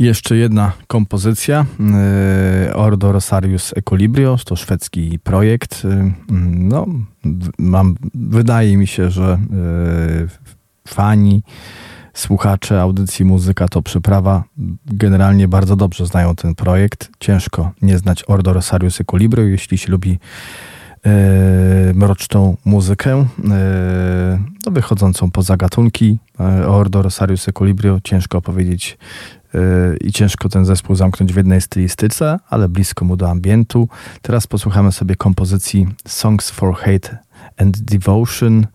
Speaker 6: Jeszcze jedna kompozycja. E, Ordo Rosarius Equilibrios to szwedzki projekt. E, no, mam, wydaje mi się, że e, fani, słuchacze audycji Muzyka to przyprawa generalnie bardzo dobrze znają ten projekt. Ciężko nie znać Ordo Rosarius Equilibrio, jeśli się lubi mroczną muzykę, no, wychodzącą poza gatunki. Ordo Rosarius Equilibrio ciężko powiedzieć i ciężko ten zespół zamknąć w jednej stylistyce, ale blisko mu do ambientu. Teraz posłuchamy sobie kompozycji Songs for Hate and Devotion.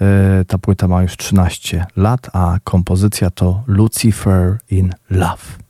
Speaker 6: E, ta płyta ma już 13 lat, a kompozycja to Lucifer in Love.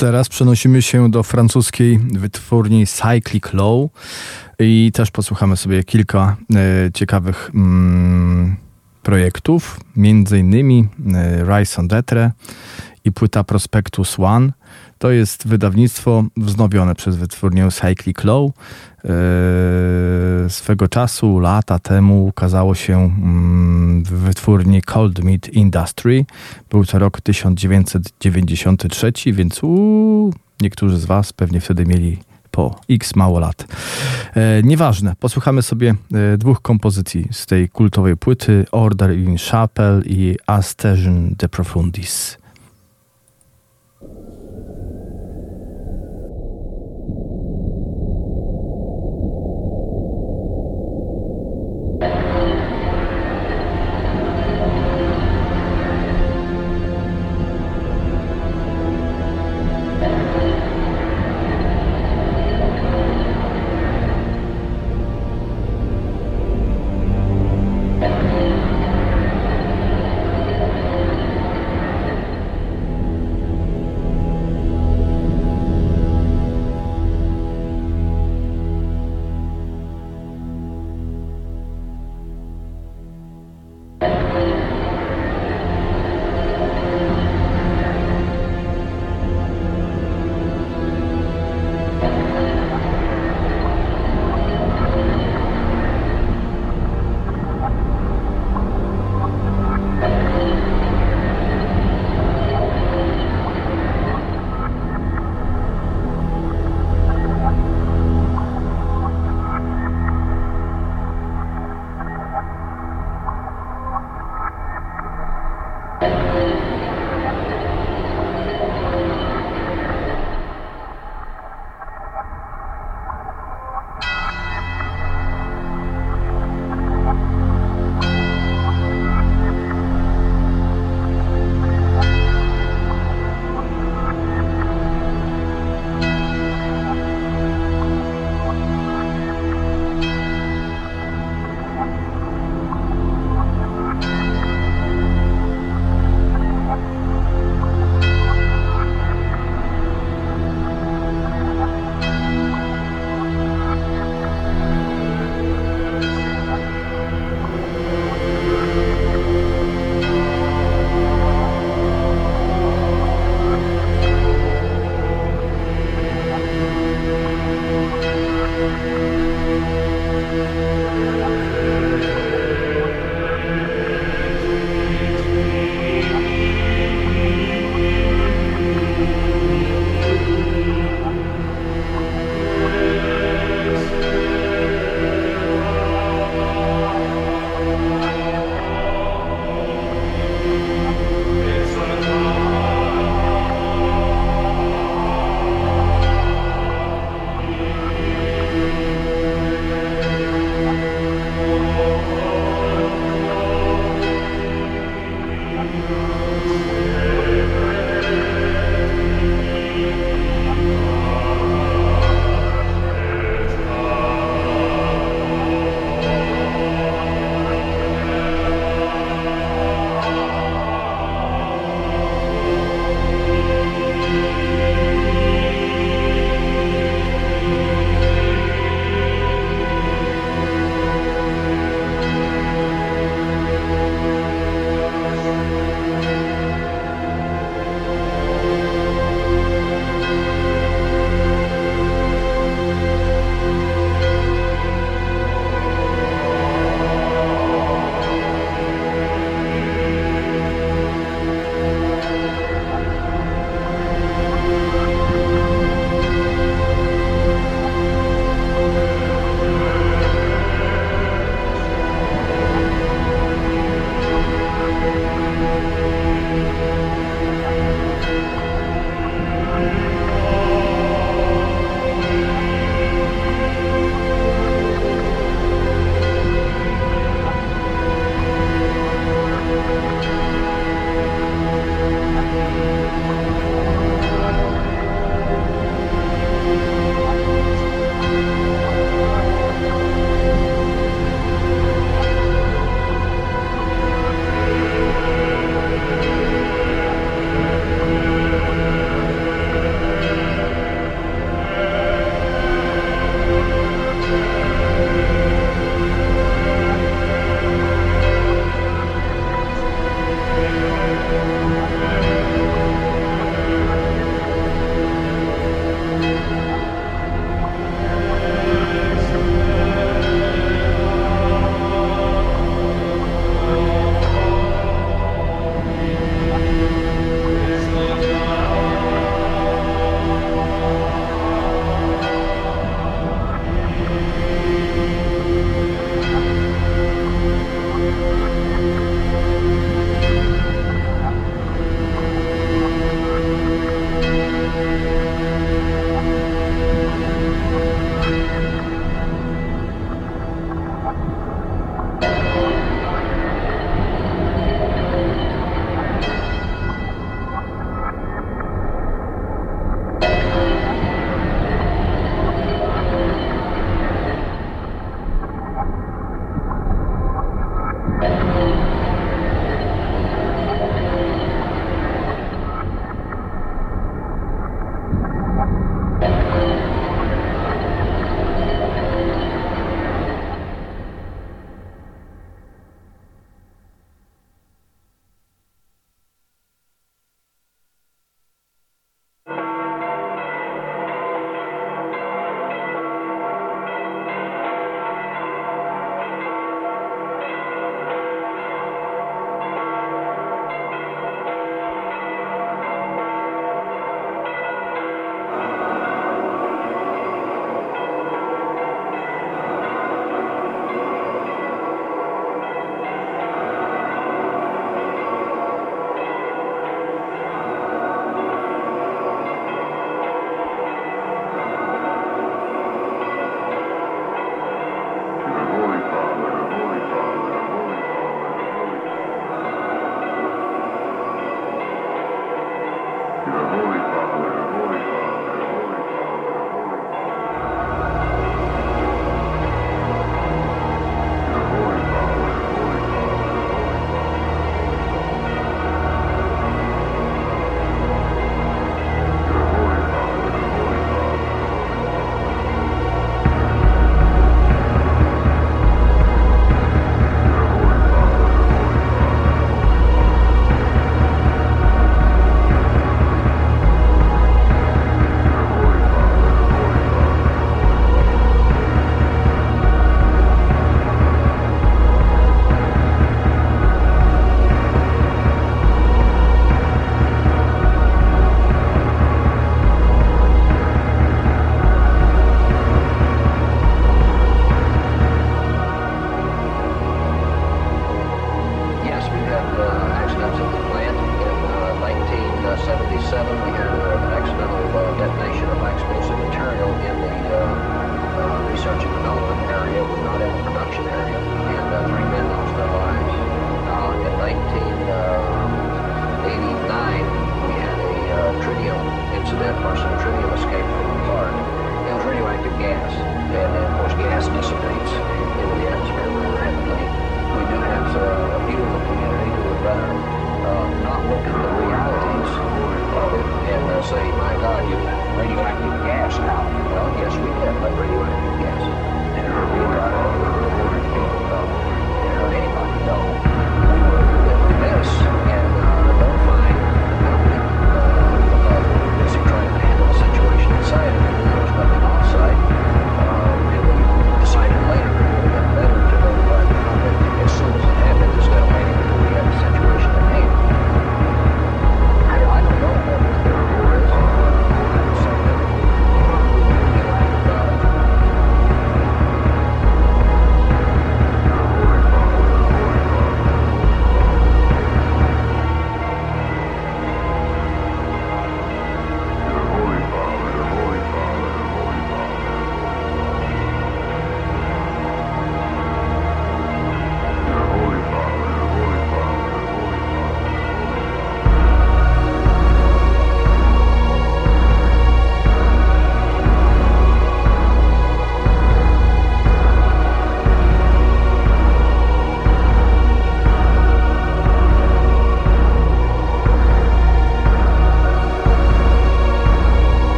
Speaker 3: Teraz przenosimy się do francuskiej wytwórni Cyclic Low i też posłuchamy sobie kilka e, ciekawych mm, projektów, między innymi e, Rise on Detre i płyta Prospectus One. To jest wydawnictwo wznowione przez wytwórnię Cyclic Low, E, swego czasu, lata temu, ukazało się mm, w wytwórni Cold Meat Industry. Był to rok 1993, więc uu, niektórzy z Was pewnie wtedy mieli po x mało lat. E, nieważne, posłuchamy sobie e, dwóch kompozycji z tej kultowej płyty: Order in Chapel i Asterion de Profundis.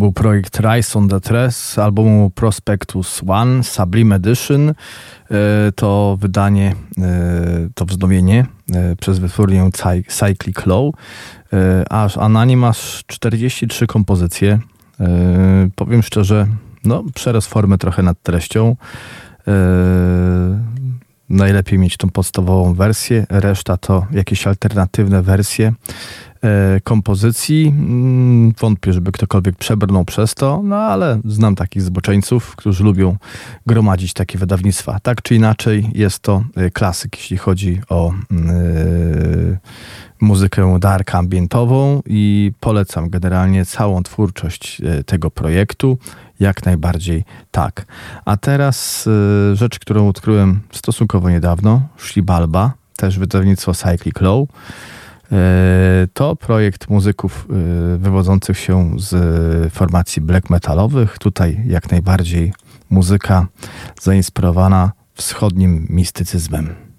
Speaker 3: Był projekt Rise on the Tres albumu Prospectus One Sublime Edition. E, to wydanie, e, to wznowienie e, przez wytwórnię Cyclic Low. Aż, a na masz 43 kompozycje. Powiem szczerze, no, przerost formy trochę nad treścią. Najlepiej mieć tą podstawową wersję, reszta to jakieś alternatywne wersje. E, kompozycji. Mm, wątpię, żeby ktokolwiek przebrnął przez to, no ale znam takich zboczeńców, którzy lubią gromadzić takie wydawnictwa. Tak czy inaczej jest to e, klasyk, jeśli chodzi o yy, muzykę dark ambientową i polecam generalnie całą twórczość tego projektu. Jak najbardziej tak. A teraz rzecz, którą odkryłem stosunkowo niedawno, Shlibalba, też wydawnictwo Cyclic Low. E, to projekt muzyków e, wywodzących się z formacji black metalowych. Tutaj jak najbardziej muzyka zainspirowana wschodnim mistycyzmem.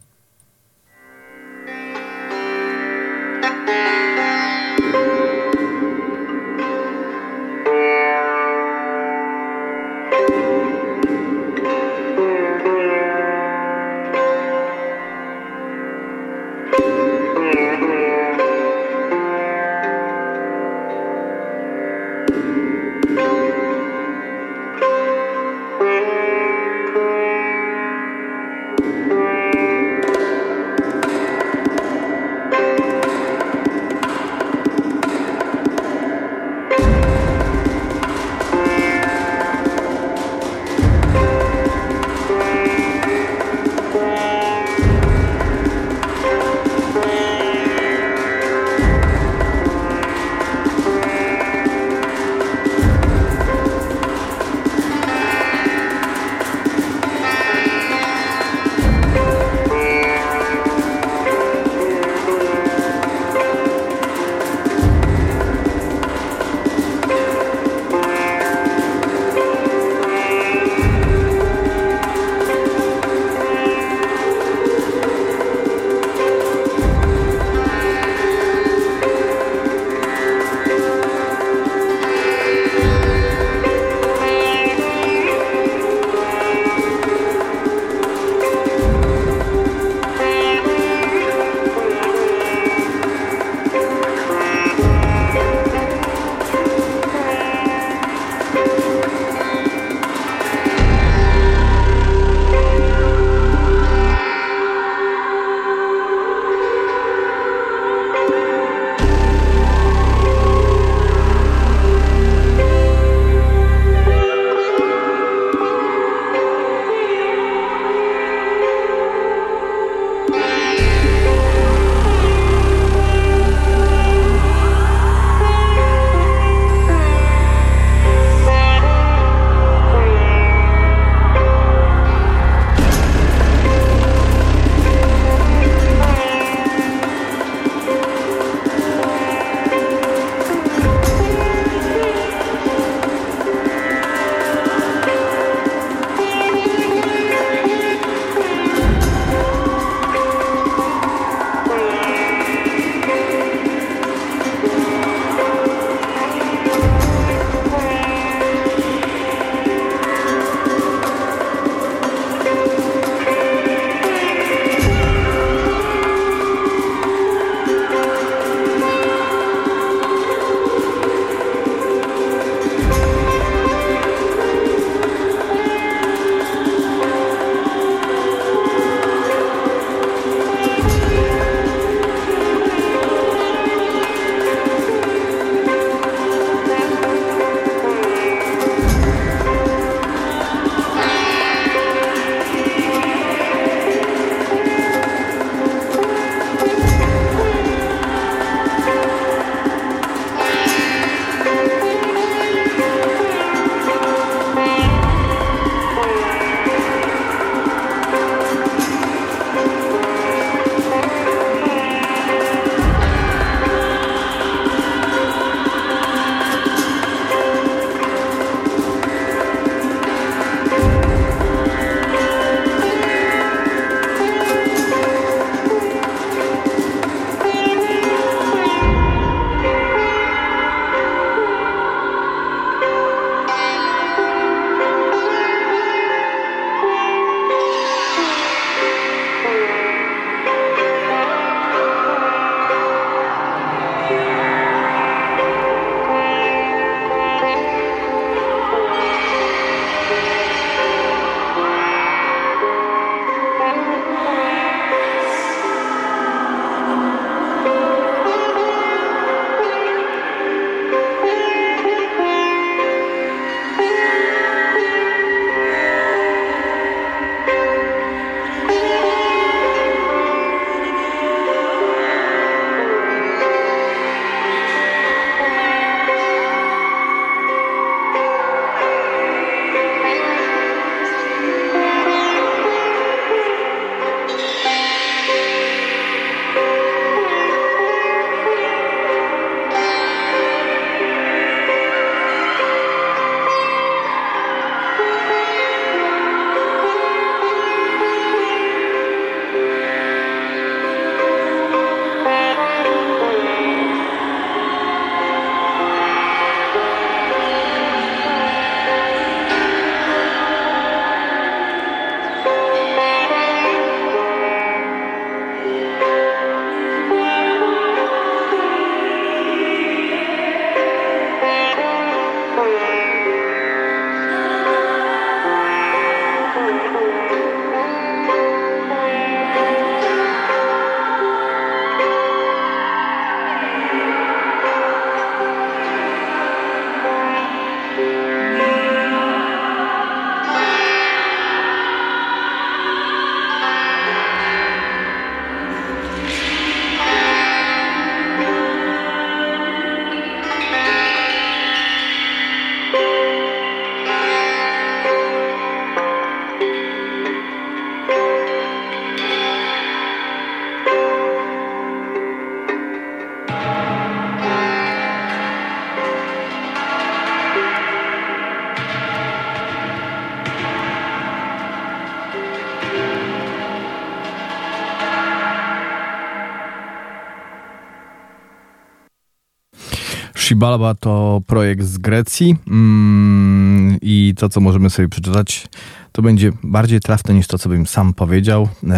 Speaker 3: Shibalba to projekt z Grecji mm, i to, co możemy sobie przeczytać, to będzie bardziej trafne niż to, co bym sam powiedział. Eee,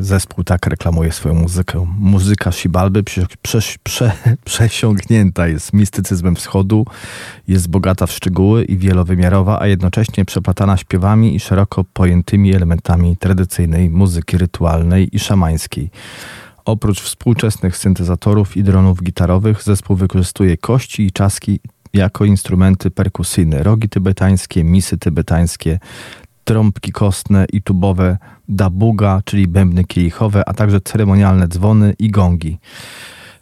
Speaker 3: zespół tak reklamuje swoją muzykę. Muzyka Shibalby prze, (laughs) przesiągnięta jest mistycyzmem wschodu, jest bogata w szczegóły i wielowymiarowa, a jednocześnie przeplatana śpiewami i szeroko pojętymi elementami tradycyjnej muzyki rytualnej i szamańskiej. Oprócz współczesnych syntezatorów i dronów gitarowych, zespół wykorzystuje kości i czaski jako instrumenty perkusyjne, rogi tybetańskie, misy tybetańskie, trąbki kostne i tubowe, dabuga, czyli bębny kielichowe, a także ceremonialne dzwony i gongi.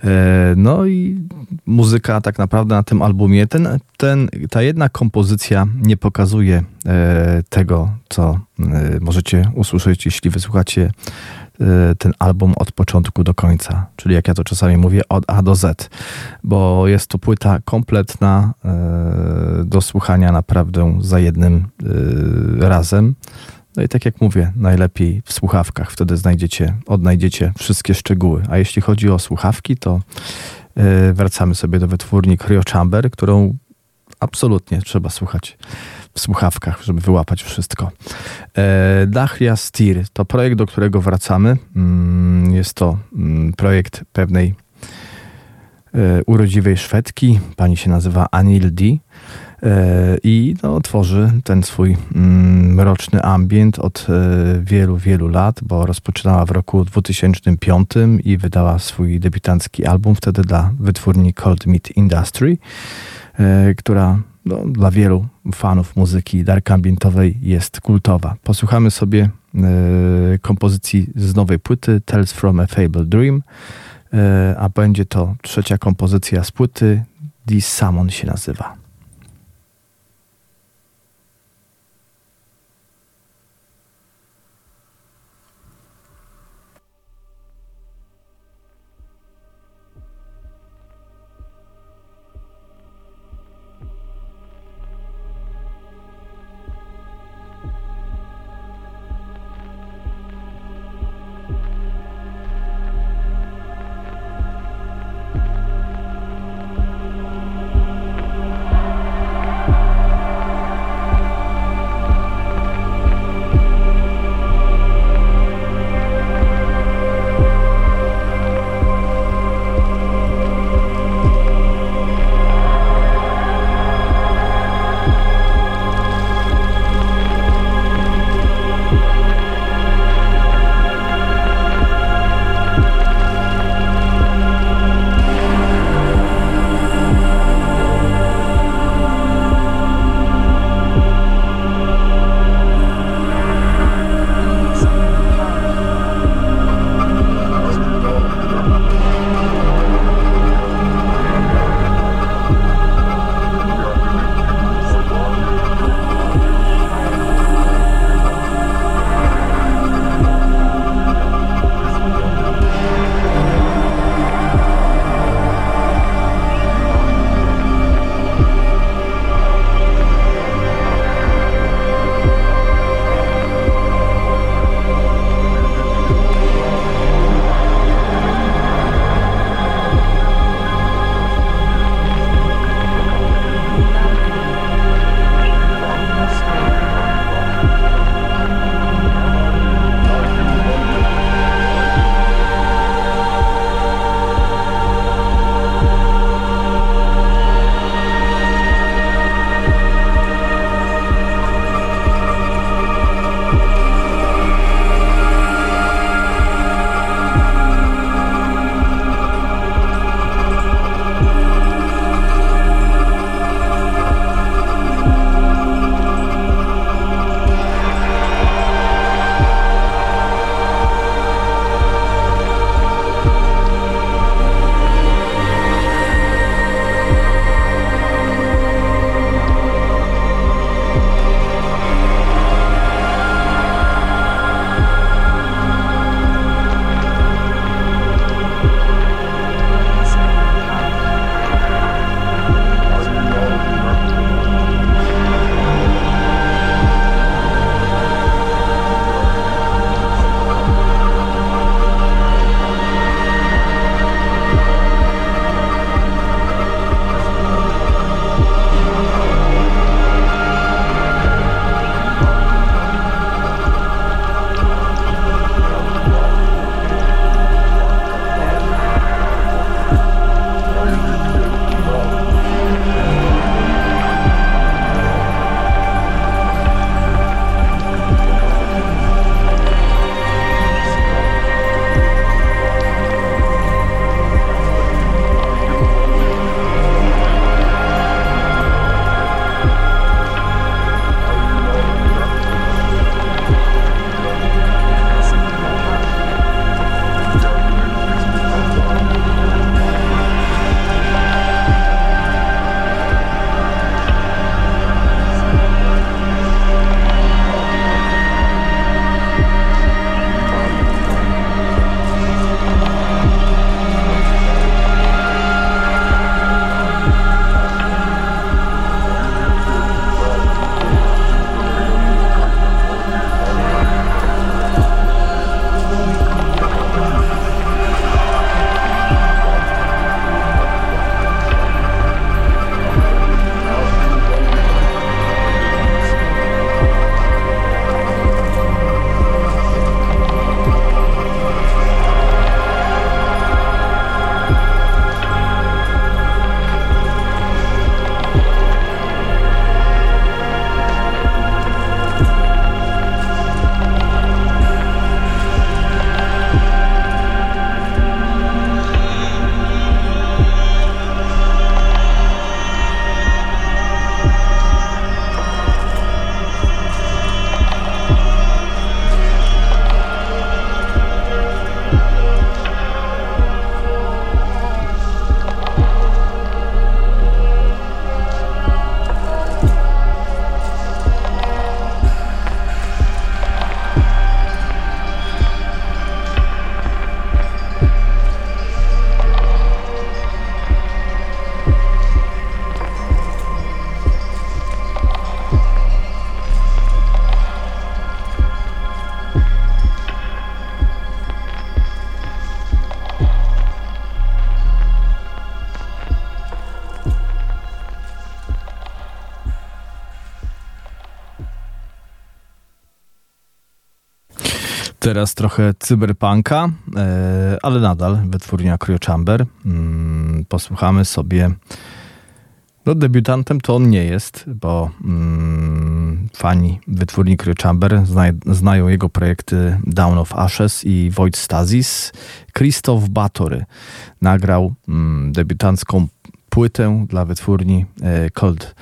Speaker 3: E, no i muzyka tak naprawdę na tym albumie, ten, ten, ta jedna kompozycja nie pokazuje e, tego, co e, możecie usłyszeć, jeśli wysłuchacie ten album od początku do końca, czyli jak ja to czasami mówię, od A do Z, bo jest to płyta kompletna y, do słuchania naprawdę za jednym y, razem. No i tak jak mówię, najlepiej w słuchawkach, wtedy znajdziecie, odnajdziecie wszystkie szczegóły. A jeśli chodzi o słuchawki, to wracamy sobie do wytwórni Cryo Chamber, którą absolutnie trzeba słuchać w słuchawkach, żeby wyłapać wszystko. E, Dachlia Stir to projekt, do którego wracamy. Mm, jest to mm, projekt pewnej e, urodziwej Szwedki. Pani się nazywa Anil D. E, I no, tworzy ten swój mm, mroczny ambient od wielu, wielu lat, bo rozpoczynała w roku 2005 i wydała swój debiutancki album wtedy dla wytwórni Cold Meat Industry, która no, dla wielu fanów muzyki dark ambientowej jest kultowa. Posłuchamy sobie y, kompozycji z nowej płyty Tales from a Fable Dream, y, a będzie to trzecia kompozycja z płyty This Summon się nazywa. Teraz trochę cyberpunka, e, ale nadal wytwórnia Cryo Chamber. Mm, posłuchamy sobie. No, debiutantem to on nie jest, bo mm, fani wytwórni Cryo Chamber zna, znają jego projekty Down of Ashes i Void Stasis. Christoph Batory nagrał mm, debiutancką płytę dla wytwórni e, Cold,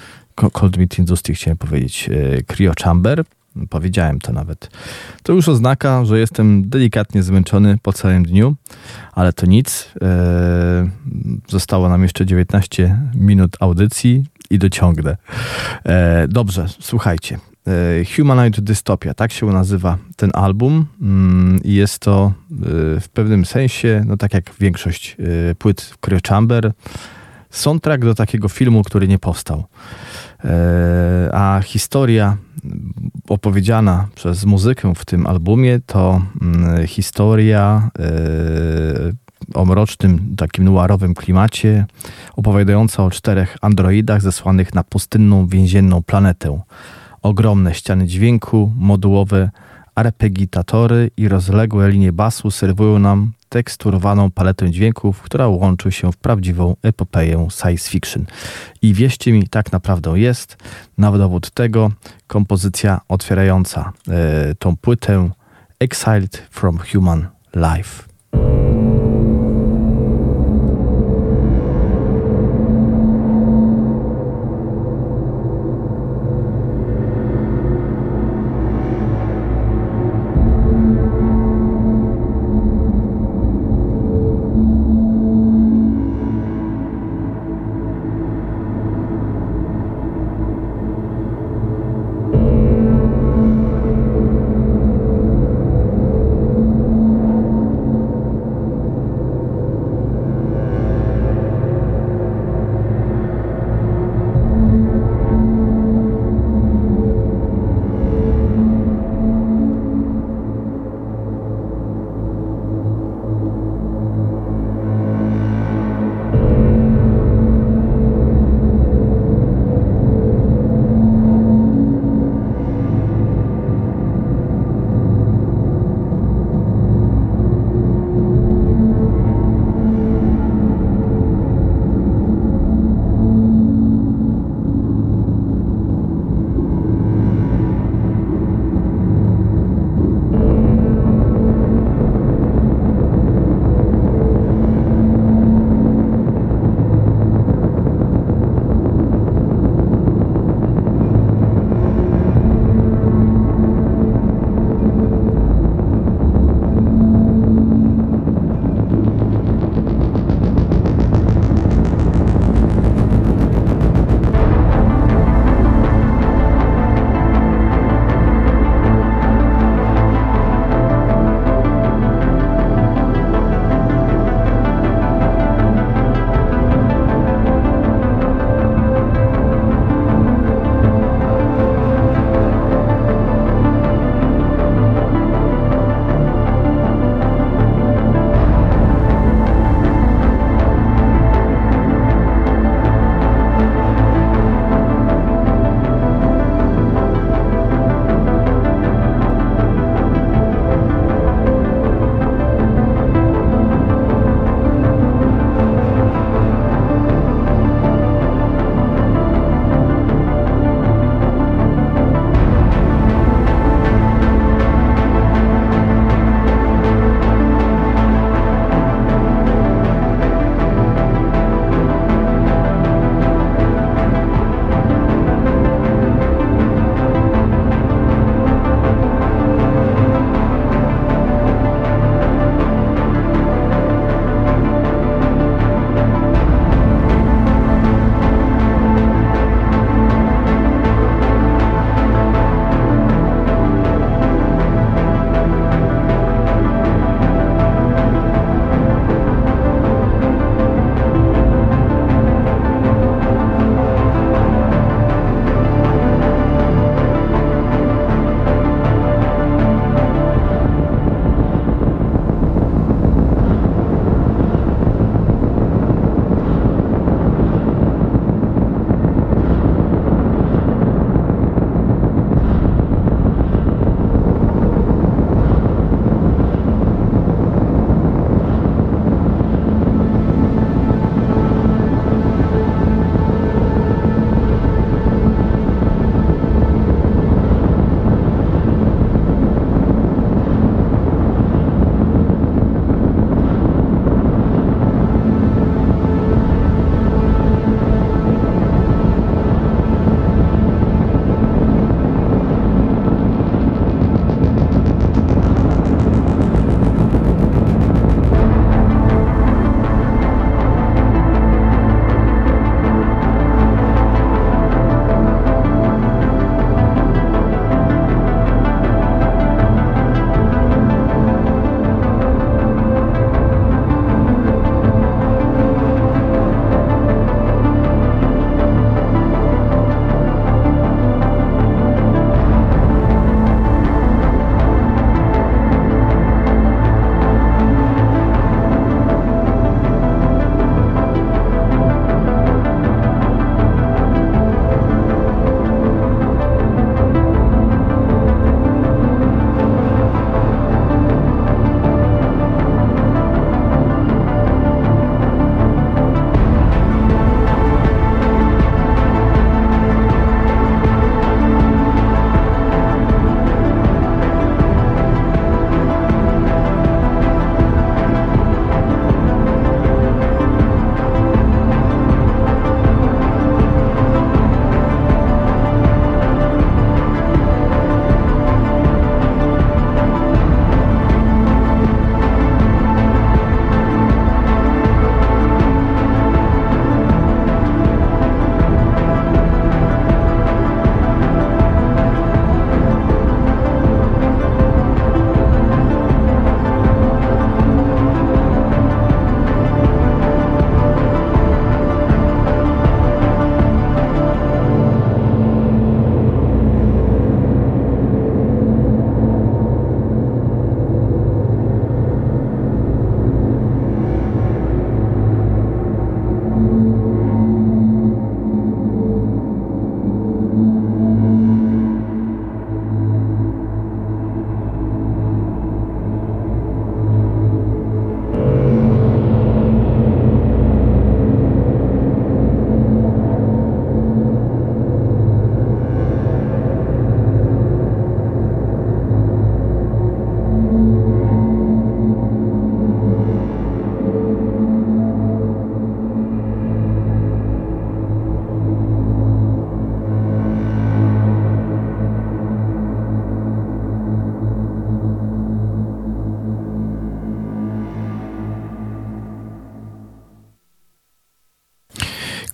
Speaker 3: Cold Meat Industry, chciałem powiedzieć, e, Cryo Chamber powiedziałem to nawet. To już oznaka, że jestem delikatnie zmęczony po całym dniu, ale to nic. Eee, zostało nam jeszcze 19 minut audycji i dociągnę. Eee, dobrze, słuchajcie. Eee, Humanoid Dystopia, tak się nazywa ten album mm, i jest to e, w pewnym sensie, no tak jak większość e, płyt Cryo Chamber, soundtrack do takiego filmu, który nie powstał. E, a historia opowiedziana przez muzykę w tym albumie to mm, historia e, o mrocznym, takim noirowym klimacie, opowiadająca o czterech androidach zesłanych na pustynną, więzienną planetę. Ogromne ściany dźwięku, modułowe arpegitatory i rozległe linie basu serwują nam teksturowaną paletę dźwięków, która łączy się w prawdziwą epopeję science fiction. I wierzcie mi, tak naprawdę jest. Na dowód tego kompozycja otwierająca e, tą płytę Exiled from Human Life.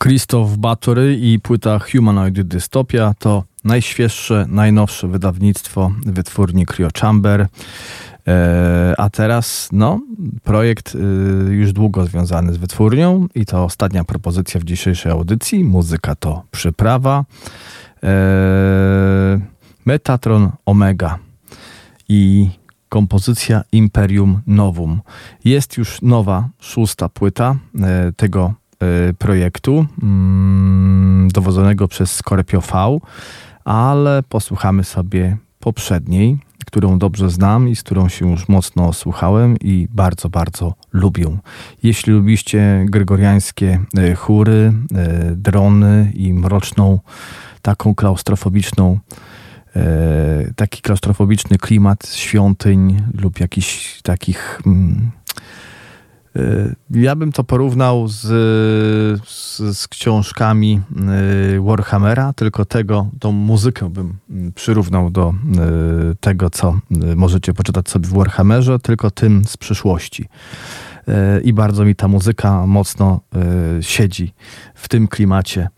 Speaker 3: Christoph Battery i płyta Humanoid Dystopia to najświeższe, najnowsze wydawnictwo wytwórni Cryo Chamber. E, a teraz, no, projekt y, już długo związany z wytwórnią i to ostatnia propozycja w dzisiejszej audycji. Muzyka to przyprawa. E, Metatron Omega i kompozycja Imperium Novum. Jest już nowa, szósta płyta e, tego projektu, mm, dowodzonego przez Scorpio V, ale posłuchamy sobie poprzedniej, którą dobrze znam i z którą się już mocno słuchałem i bardzo, bardzo lubię. Jeśli lubiście gregoriańskie e, chóry, e, drony i mroczną, taką klaustrofobiczną, taki klaustrofobiczny klimat świątyń lub jakichś takich mm, Y, ja bym to porównał z, z, z, książkami y, Warhammera, tylko tego, tą muzykę bym mm, przyrównał do y, tego, co możecie poczytać sobie w Warhammerze, tylko tym z przyszłości i bardzo mi ta muzyka mocno e, siedzi w tym klimacie.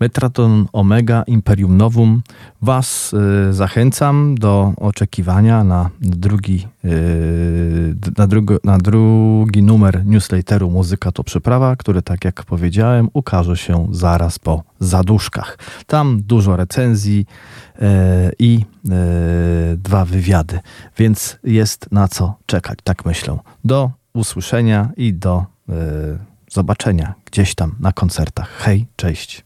Speaker 3: Metraton Omega Imperium Novum. Was e, zachęcam do oczekiwania na drugi, e, na, drugi, na drugi numer newsletteru Muzyka to Przyprawa, który, tak jak powiedziałem, ukaże się zaraz po zaduszkach. Tam dużo recenzji i dwa wywiady, więc jest na co czekać, tak myślę. Do usłyszenia i do y, zobaczenia gdzieś tam na koncertach. Hej, cześć.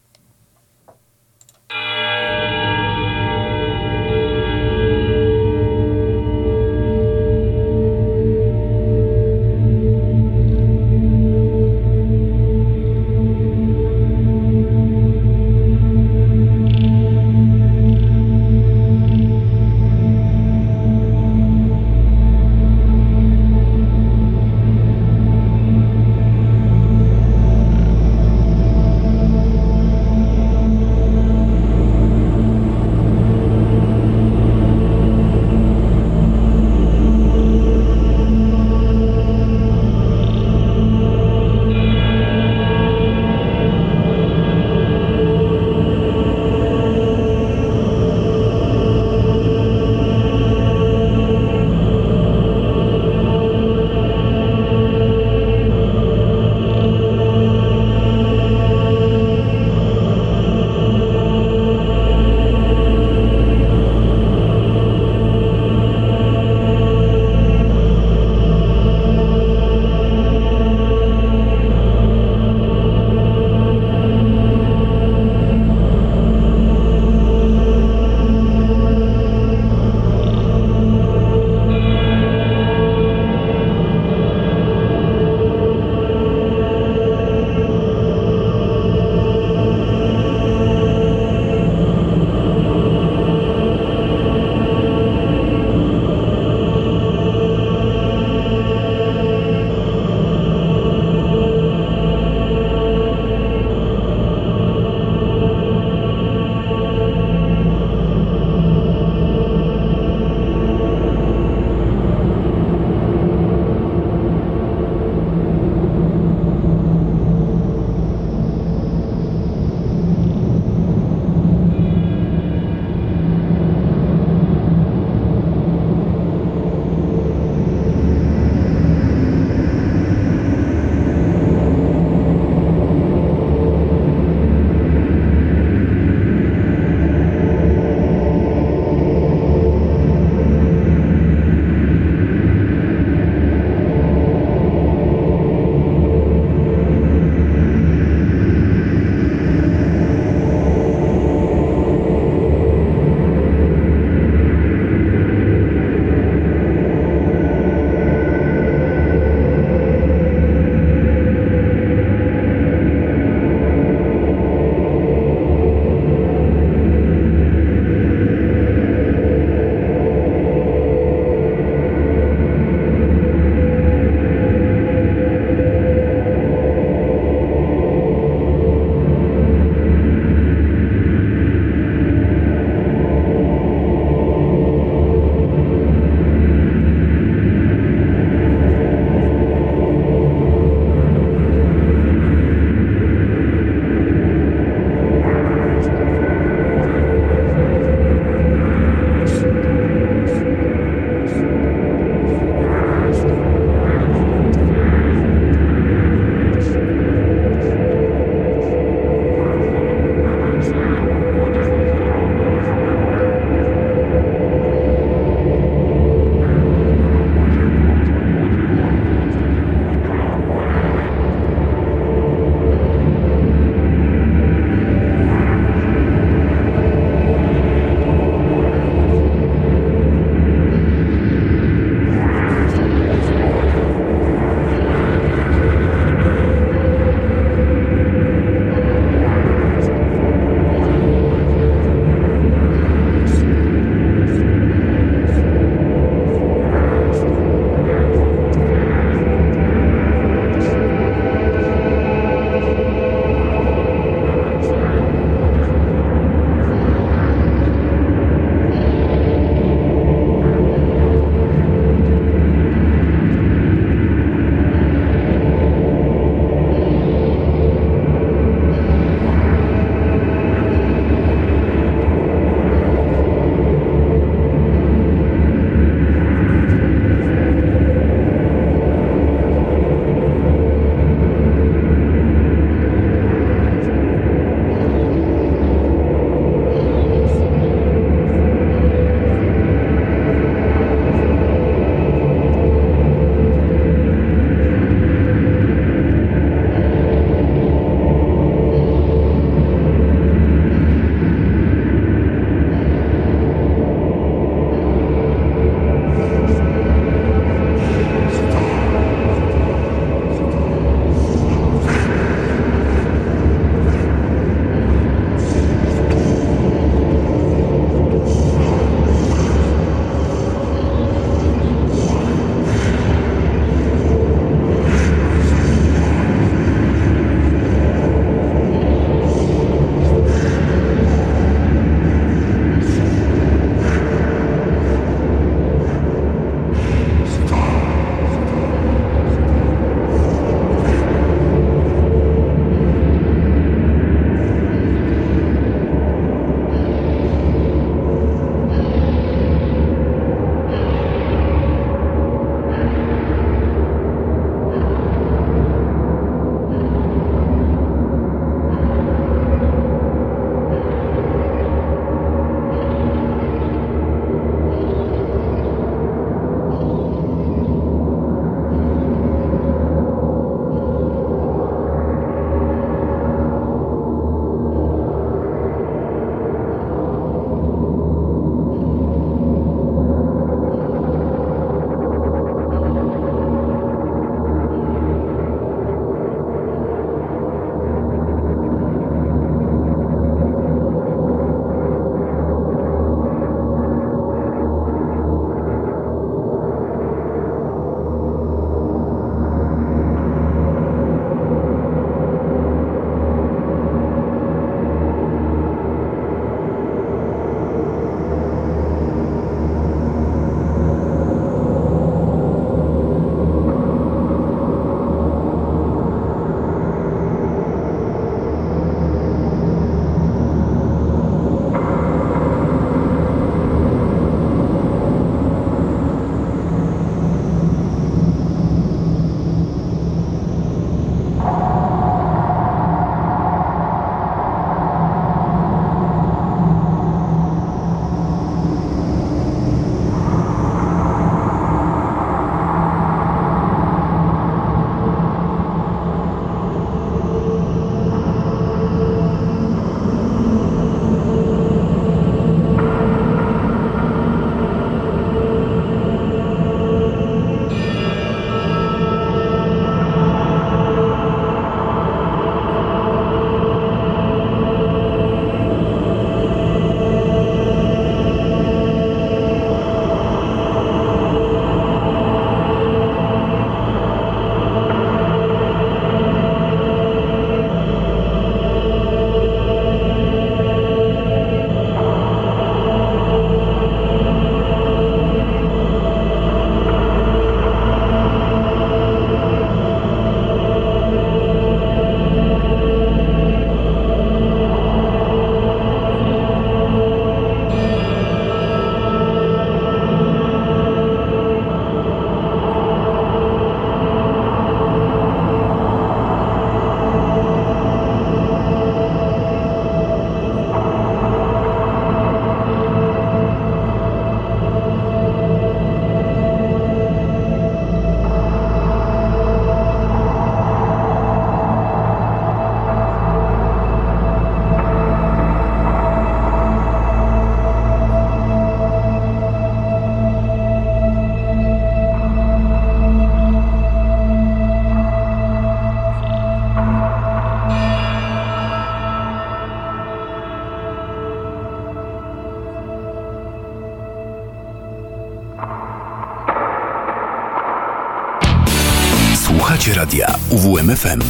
Speaker 7: UWMFM.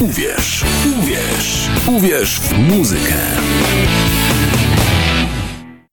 Speaker 7: Uwierz, uwierz, uwierz w muzykę.